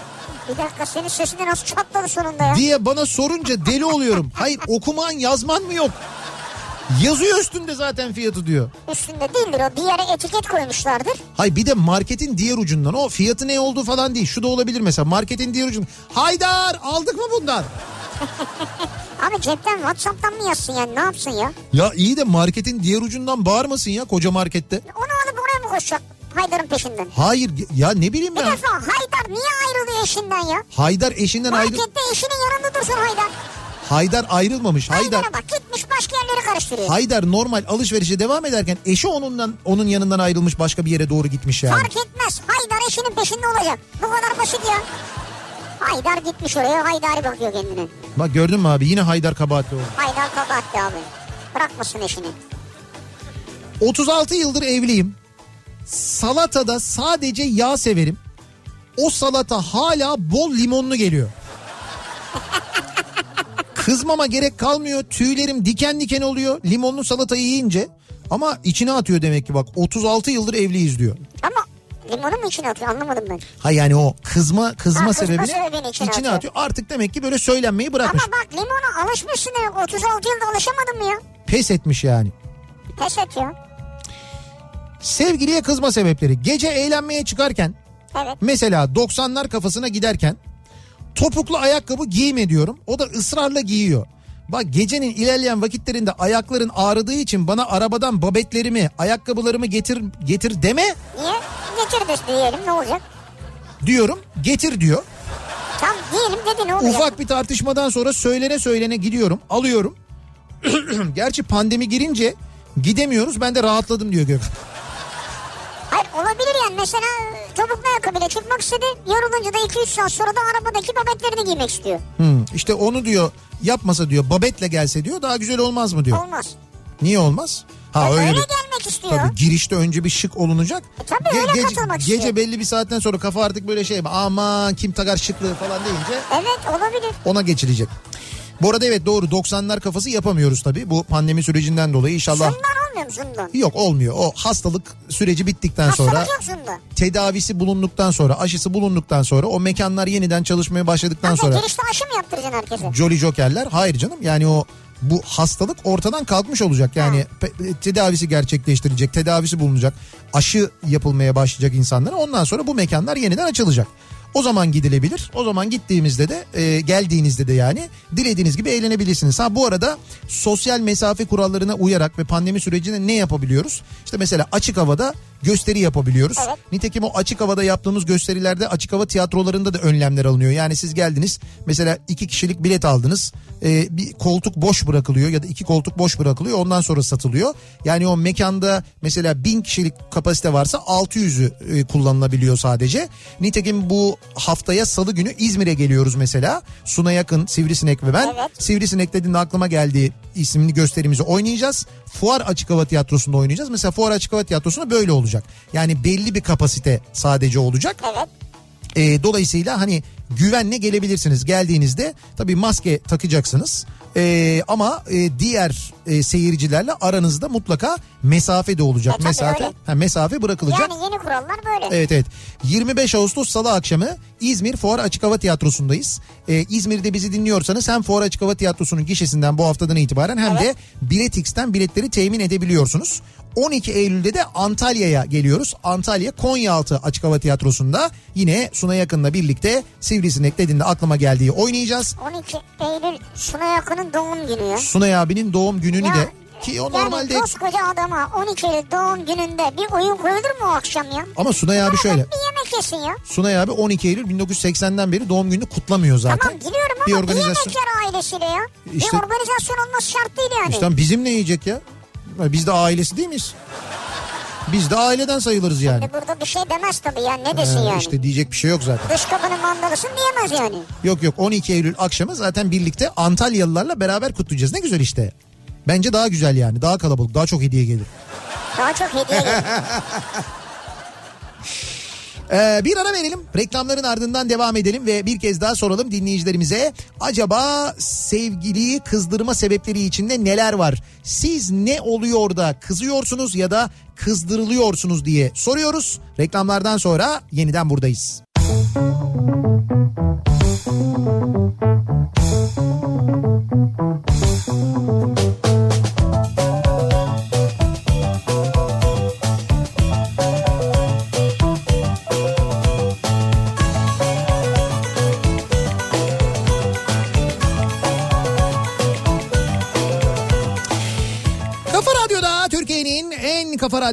Bir dakika senin sesinde nasıl çatladı sonunda ya? diye bana sorunca deli oluyorum. Hayır okuman yazman mı yok? Yazıyor üstünde zaten fiyatı diyor. Üstünde değildir o bir yere etiket koymuşlardır. Hay bir de marketin diğer ucundan o fiyatı ne olduğu falan değil. Şu da olabilir mesela marketin diğer ucundan. Haydar aldık mı bundan? Abi cepten Whatsapp'tan mı yazsın yani ne yapsın ya? Ya iyi de marketin diğer ucundan bağırmasın ya koca markette. Onu alıp oraya mı koşacak Haydar'ın peşinden? Hayır ya ne bileyim Bir ben. defa Haydar niye ayrılıyor eşinden ya? Haydar eşinden ayrı Markette eşinin yanında dursun Haydar. Haydar ayrılmamış. Haydar bak gitmiş başka yerleri karıştırıyor. Haydar normal alışverişe devam ederken eşi onundan onun yanından ayrılmış başka bir yere doğru gitmiş yani. Fark etmez Haydar eşinin peşinde olacak. Bu kadar basit ya. Haydar gitmiş oraya Haydar bakıyor kendine. Bak gördün mü abi yine Haydar kabahatli oldu. Haydar kabahatli abi. Bırakmasın eşini. 36 yıldır evliyim. Salatada sadece yağ severim. O salata hala bol limonlu geliyor. Kızmama gerek kalmıyor. Tüylerim diken diken oluyor limonlu salatayı yiyince. Ama içine atıyor demek ki bak 36 yıldır evliyiz diyor. Ama limonu mu içine atıyor anlamadım ben. Ha yani o kızma kızma Ha, sebebini sebebini içine içine atıyor. atıyor. Artık demek ki böyle söylenmeyi bırakmış. Ama bak limona alışmışsın demek 36 yılda alışamadın mı ya? Pes etmiş yani. Pes ya. Sevgiliye kızma sebepleri. Gece eğlenmeye çıkarken Evet. mesela 90'lar kafasına giderken topuklu ayakkabı giyme diyorum. O da ısrarla giyiyor. Bak gecenin ilerleyen vakitlerinde ayakların ağrıdığı için bana arabadan babetlerimi, ayakkabılarımı getir getir deme Niye? Getir de diyelim ne olacak? diyorum. Getir diyor. Tam diyelim dedi ne olacak? Ufak bir tartışmadan sonra söylene söylene gidiyorum alıyorum. Gerçi pandemi girince gidemiyoruz ben de rahatladım diyor Gökhan. Hayır olabilir yani mesela topuklu ayakkabıyla çıkmak istedi. Yorulunca da 2-3 saat sonra da arabadaki babetlerini giymek istiyor. Hmm, işte onu diyor yapmasa diyor babetle gelse diyor daha güzel olmaz mı diyor. Olmaz. Niye olmaz? Ha Ya öyle bir- gelmek istiyor. Tabii girişte önce bir şık olunacak. E tabii öyle gece, katılmak gece istiyor. belli bir saatten sonra kafa artık böyle şey aman kim takar şıklığı falan deyince Evet olabilir. ona geçilecek. Bu arada evet doğru 90'lar kafası yapamıyoruz tabii bu pandemi sürecinden dolayı inşallah. Zundan olmuyor mu zundan? Yok olmuyor o hastalık süreci bittikten sonra Hastalık yok zunda. tedavisi bulunduktan sonra aşısı bulunduktan sonra o mekanlar yeniden çalışmaya başladıktan Ama sonra girişte aşı mı yaptıracaksın herkese? Jolly Joker'ler hayır canım yani o bu hastalık ortadan kalkmış olacak. Yani pe- tedavisi gerçekleştirilecek, tedavisi bulunacak, aşı yapılmaya başlayacak insanlara. Ondan sonra bu mekanlar yeniden açılacak. O zaman gidilebilir. O zaman gittiğimizde de e, geldiğinizde de yani dilediğiniz gibi eğlenebilirsiniz. Ha bu arada sosyal mesafe kurallarına uyarak ve pandemi sürecinde ne yapabiliyoruz? İşte mesela açık havada gösteri yapabiliyoruz. Evet. Nitekim o açık havada yaptığımız gösterilerde açık hava tiyatrolarında da önlemler alınıyor. Yani siz geldiniz mesela iki kişilik bilet aldınız. Ee, bir koltuk boş bırakılıyor ya da iki koltuk boş bırakılıyor ondan sonra satılıyor. Yani o mekanda mesela bin kişilik kapasite varsa 600'ü e, kullanılabiliyor sadece. Nitekim bu haftaya salı günü İzmir'e geliyoruz mesela. Suna yakın Sivrisinek ve ben. Evet. Sivrisinek dediğinde aklıma geldiği isimli gösterimizi oynayacağız. Fuar Açık Hava Tiyatrosu'nda oynayacağız. Mesela Fuar Açık Hava Tiyatrosu'nda böyle olacak. Yani belli bir kapasite sadece olacak. Evet. E, dolayısıyla hani güvenle gelebilirsiniz. Geldiğinizde tabii maske takacaksınız. E, ama e, diğer e, seyircilerle aranızda mutlaka mesafe de olacak. E, tabii mesafe öyle. ha, mesafe bırakılacak. Yani yeni kurallar böyle. Evet evet. 25 Ağustos Salı akşamı İzmir Fuar Açık Hava Tiyatrosu'ndayız. Ee, İzmir'de bizi dinliyorsanız hem Fuar Açık Hava Tiyatrosu'nun gişesinden bu haftadan itibaren hem de Biletix'ten biletleri temin edebiliyorsunuz. 12 Eylül'de de Antalya'ya geliyoruz. Antalya Konyaaltı Açık Hava Tiyatrosu'nda yine Suna Yakın'la birlikte Sivrisinek dediğinde aklıma geldiği oynayacağız. 12 Eylül Suna Yakın'ın doğum günü ya. Sunay abinin doğum gününü Ya, de ki o yani normalde koskoca adama 12 Eylül doğum gününde bir oyun koyulur mu o akşam ya? ama Sunay abi şöyle. Bir yemek yesin ya. Sunay abi 12 Eylül 1980'den beri doğum gününü kutlamıyor zaten. Tamam biliyorum ama Bir bir, organizasyon- yemek yer ailesiyle ya. İşte- Bir organizasyon olması şart değil yani. İşte biz ne yiyecek ya? Biz de ailesi değil miyiz? Biz de aileden sayılırız yani. E burada bir şey demez tabii yani ne desin Ee, yani. İşte diyecek bir şey yok zaten. Dış kapının mandalısın diyemez yani. Yok yok 12 Eylül akşamı zaten birlikte Antalyalılarla beraber kutlayacağız. Ne güzel işte. Bence daha güzel yani. Daha kalabalık. Daha çok hediye gelir. Daha çok hediye gelir. Ee, bir ara verelim. Reklamların ardından devam edelim ve bir kez daha soralım dinleyicilerimize. Acaba sevgiliyi kızdırma sebepleri içinde neler var? Siz ne oluyor da kızıyorsunuz ya da kızdırılıyorsunuz diye soruyoruz. Reklamlardan sonra yeniden buradayız. Kafa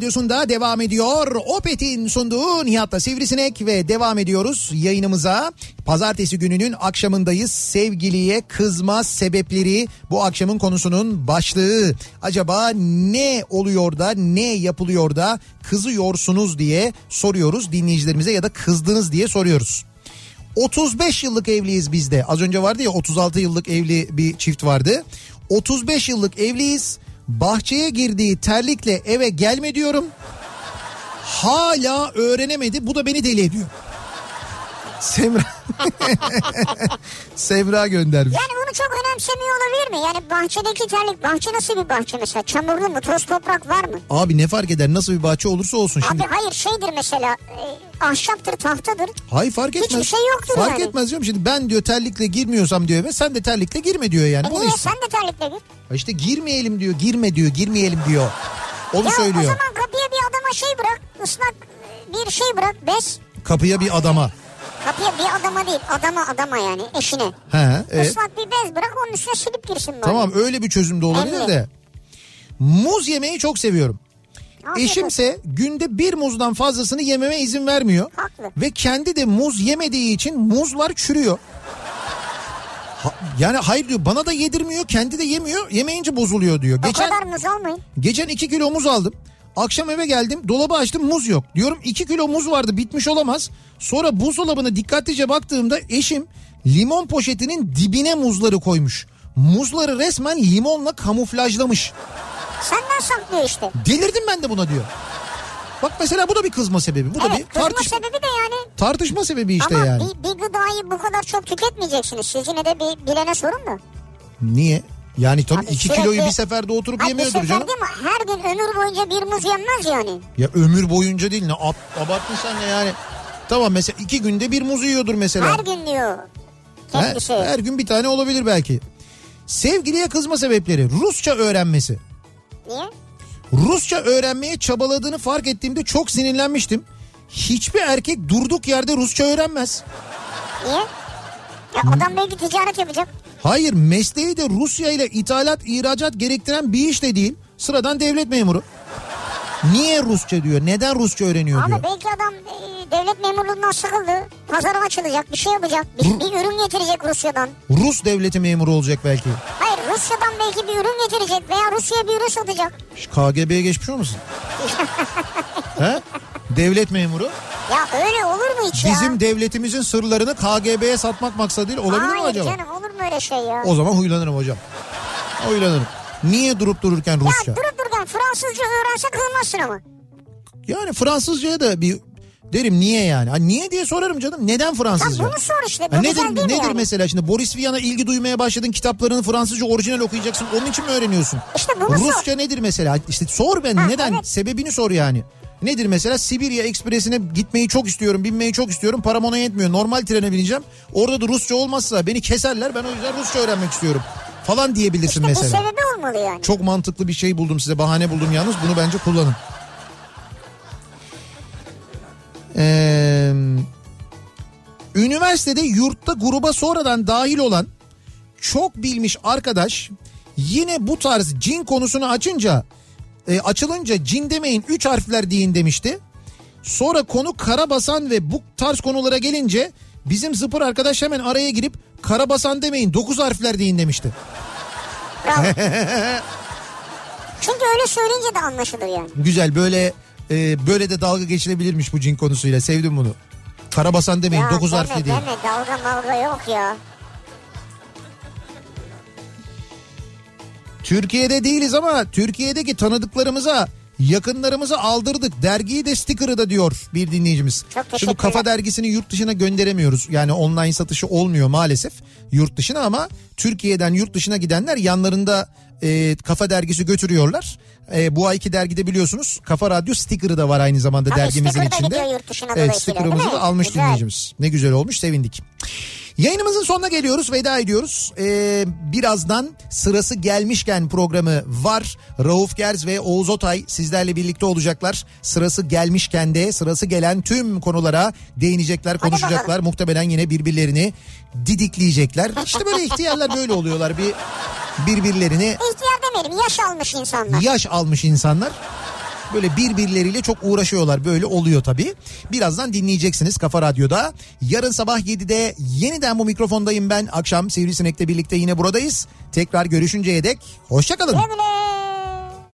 radyosunda devam ediyor. Opet'in sunduğu Nihat'la Sivrisinek ve devam ediyoruz yayınımıza. Pazartesi gününün akşamındayız. Sevgiliye kızma sebepleri bu akşamın konusunun başlığı. Acaba ne oluyor da ne yapılıyor da kızıyorsunuz diye soruyoruz dinleyicilerimize ya da kızdınız diye soruyoruz. 35 yıllık evliyiz biz de. Az önce vardı ya 36 yıllık evli bir çift vardı. 35 yıllık evliyiz. Bahçeye girdiği terlikle eve gelme diyorum. Hala öğrenemedi. Bu da beni deli ediyor. Semra. Semra göndermiş. Yani bunu çok önemsemiyor olabilir mi? Yani bahçedeki terlik, bahçe nasıl bir bahçe mesela? Çamurlu mu, toz toprak var mı? Abi ne fark eder nasıl bir bahçe olursa olsun şimdi. Abi hayır şeydir mesela, e, ahşaptır, tahtadır. Hayır fark etmez. Hiçbir şey yoktur Fark yani. etmez diyorum. Şimdi ben diyor terlikle girmiyorsam diyor eve sen de terlikle girme diyor yani. E niye sen de terlikle gir? İşte girmeyelim diyor girme diyor girmeyelim diyor. Onu Ya o söylüyor. zaman kapıya bir adama şey bırak, ıslak bir şey bırak, bez. Kapıya bir adama. Kapıya bir adama değil, adama adama yani eşine. He, evet. Islak bir bez bırak onun üstüne silip girsin böyle. Tamam öyle bir çözüm de olabilir Evet. de. Muz yemeyi çok seviyorum. Afiyet Eşimse günde bir muzdan fazlasını yememe izin vermiyor. Haklı. Ve kendi de muz yemediği için muzlar çürüyor. Ha- yani hayır diyor bana da yedirmiyor kendi de yemiyor yemeyince bozuluyor diyor. O Geçen, kadar muz almayın. geçen 2 kilo muz aldım. Akşam eve geldim dolabı açtım muz yok. Diyorum 2 kilo muz vardı bitmiş olamaz. Sonra buzdolabına dikkatlice baktığımda eşim limon poşetinin dibine muzları koymuş. Muzları resmen limonla kamuflajlamış. Senden saklıyor işte. Delirdim ben de buna diyor. Bak mesela bu da bir kızma sebebi. Bu da bir Evet tartış- sebebi de yani. tartışma sebebi işte Ama yani. bir, bir gıdayı bu kadar çok tüketmeyeceksiniz. Siz yine de bir bilene sorun da. Niye? Yani tabii Abi 2 sürekli- kiloyu bir seferde oturup Hayır bir yemiyordur sefer canım. değil mi? Her gün ömür boyunca bir muz yenmez yani. Ya ömür boyunca değil ne ab, abarttın sen de yani. Tamam mesela iki günde bir muz yiyordur mesela. Her gün diyor. Her, Kendisi. her gün bir tane olabilir belki. Sevgiliye kızma sebepleri Rusça öğrenmesi. Niye? Rusça öğrenmeye çabaladığını fark ettiğimde çok sinirlenmiştim. Hiçbir erkek durduk yerde Rusça öğrenmez. Niye? Ya adam belki ticaret yapacak. Hayır mesleği de Rusya ile ithalat ihracat gerektiren bir iş de değil. Sıradan devlet memuru. Niye Rusça diyor? Neden Rusça öğreniyor diyor. Ama belki adam e, devlet memurluğundan sıkıldı. Pazara açılacak bir şey yapacak. Bir, bir ürün getirecek Rusya'dan. Rus devleti memuru olacak belki. Hayır Rusya'dan belki bir ürün getirecek veya Rusya'ya bir ürün satacak. Şu KGB'ye geçmiş olmasın? He? Devlet memuru. Ya öyle olur mu hiç ya? Bizim devletimizin sırlarını KGB'ye satmak maksadıyla olabilir mi Hayır acaba? canım olur öyle şey ya? O zaman huylanırım hocam. Huylanırım. Niye durup dururken Rusça? Ya durup dururken Fransızca öğrense kılmazsın ama. Yani Fransızcaya da bir derim niye yani? Ha, niye diye sorarım canım. Neden Ya Fransızca? bunu sor işte. Bu Ha, nedir değil nedir yani? mesela şimdi Boris Vian'a ilgi duymaya başladın kitaplarını Fransızca orijinal okuyacaksın onun için mi öğreniyorsun? İşte bunu sor. Rusça nedir mesela? İşte sor ben Ha, neden evet. sebebini sor yani. Nedir mesela? Sibirya Ekspresi'ne gitmeyi çok istiyorum binmeyi çok istiyorum. Param ona yetmiyor. Normal trene bineceğim. Orada da Rusça olmazsa beni keserler. Ben o yüzden Rusça öğrenmek istiyorum falan diyebilirsin İşte mesela. sebebi olmalı yani. Çok mantıklı bir şey buldum size. Bahane buldum yalnız. Bunu bence kullanın. Ee, üniversitede yurtta gruba sonradan dahil olan çok bilmiş arkadaş yine bu tarz cin konusunu açınca e, açılınca cin demeyin 3 harfler deyin demişti. Sonra konu karabasan ve bu tarz konulara gelince bizim zıpır arkadaş hemen araya girip karabasan demeyin 9 harfler deyin demişti. Çünkü öyle söyleyince de anlaşılır yani. Güzel böyle e, böyle de dalga geçilebilirmiş bu cin konusuyla sevdim bunu. Karabasan demeyin Ya 9 deme, harfli değil. Deme dalga malga yok ya. Türkiye'de değiliz ama Türkiye'deki tanıdıklarımıza yakınlarımıza aldırdık. Dergiyi de sticker'ı da diyor bir dinleyicimiz. Şimdi. Kafa Dergisi'ni yurt dışına gönderemiyoruz. Yani online satışı olmuyor maalesef yurt dışına ama Türkiye'den yurt dışına gidenler yanlarında e, Kafa Dergisi götürüyorlar. E, bu ayki dergide biliyorsunuz Kafa Radyo sticker'ı da var aynı zamanda Tabii dergimizin içinde. Evet sticker'ımızı da almış Güzel. dinleyicimiz. Ne güzel olmuş sevindik. Yayınımızın sonuna geliyoruz veda ediyoruz. Ee, birazdan sırası gelmişken programı var. Rauf Gerz ve Oğuz Otay sizlerle birlikte olacaklar. Sırası gelmişken de sırası gelen tüm konulara değinecekler, konuşacaklar. Muhtemelen yine birbirlerini didikleyecekler. İşte böyle ihtiyarlar böyle oluyorlar. Bir birbirlerini İhtiyar demeyelim yaş almış insanlar. yaş almış insanlar böyle birbirleriyle çok uğraşıyorlar. Böyle oluyor tabii. Birazdan dinleyeceksiniz Kafa Radyo'da. Yarın sabah 7'de yeniden bu mikrofondayım ben. Akşam Sivrisinek'le birlikte yine buradayız. Tekrar görüşünceye dek hoşçakalın. Güle.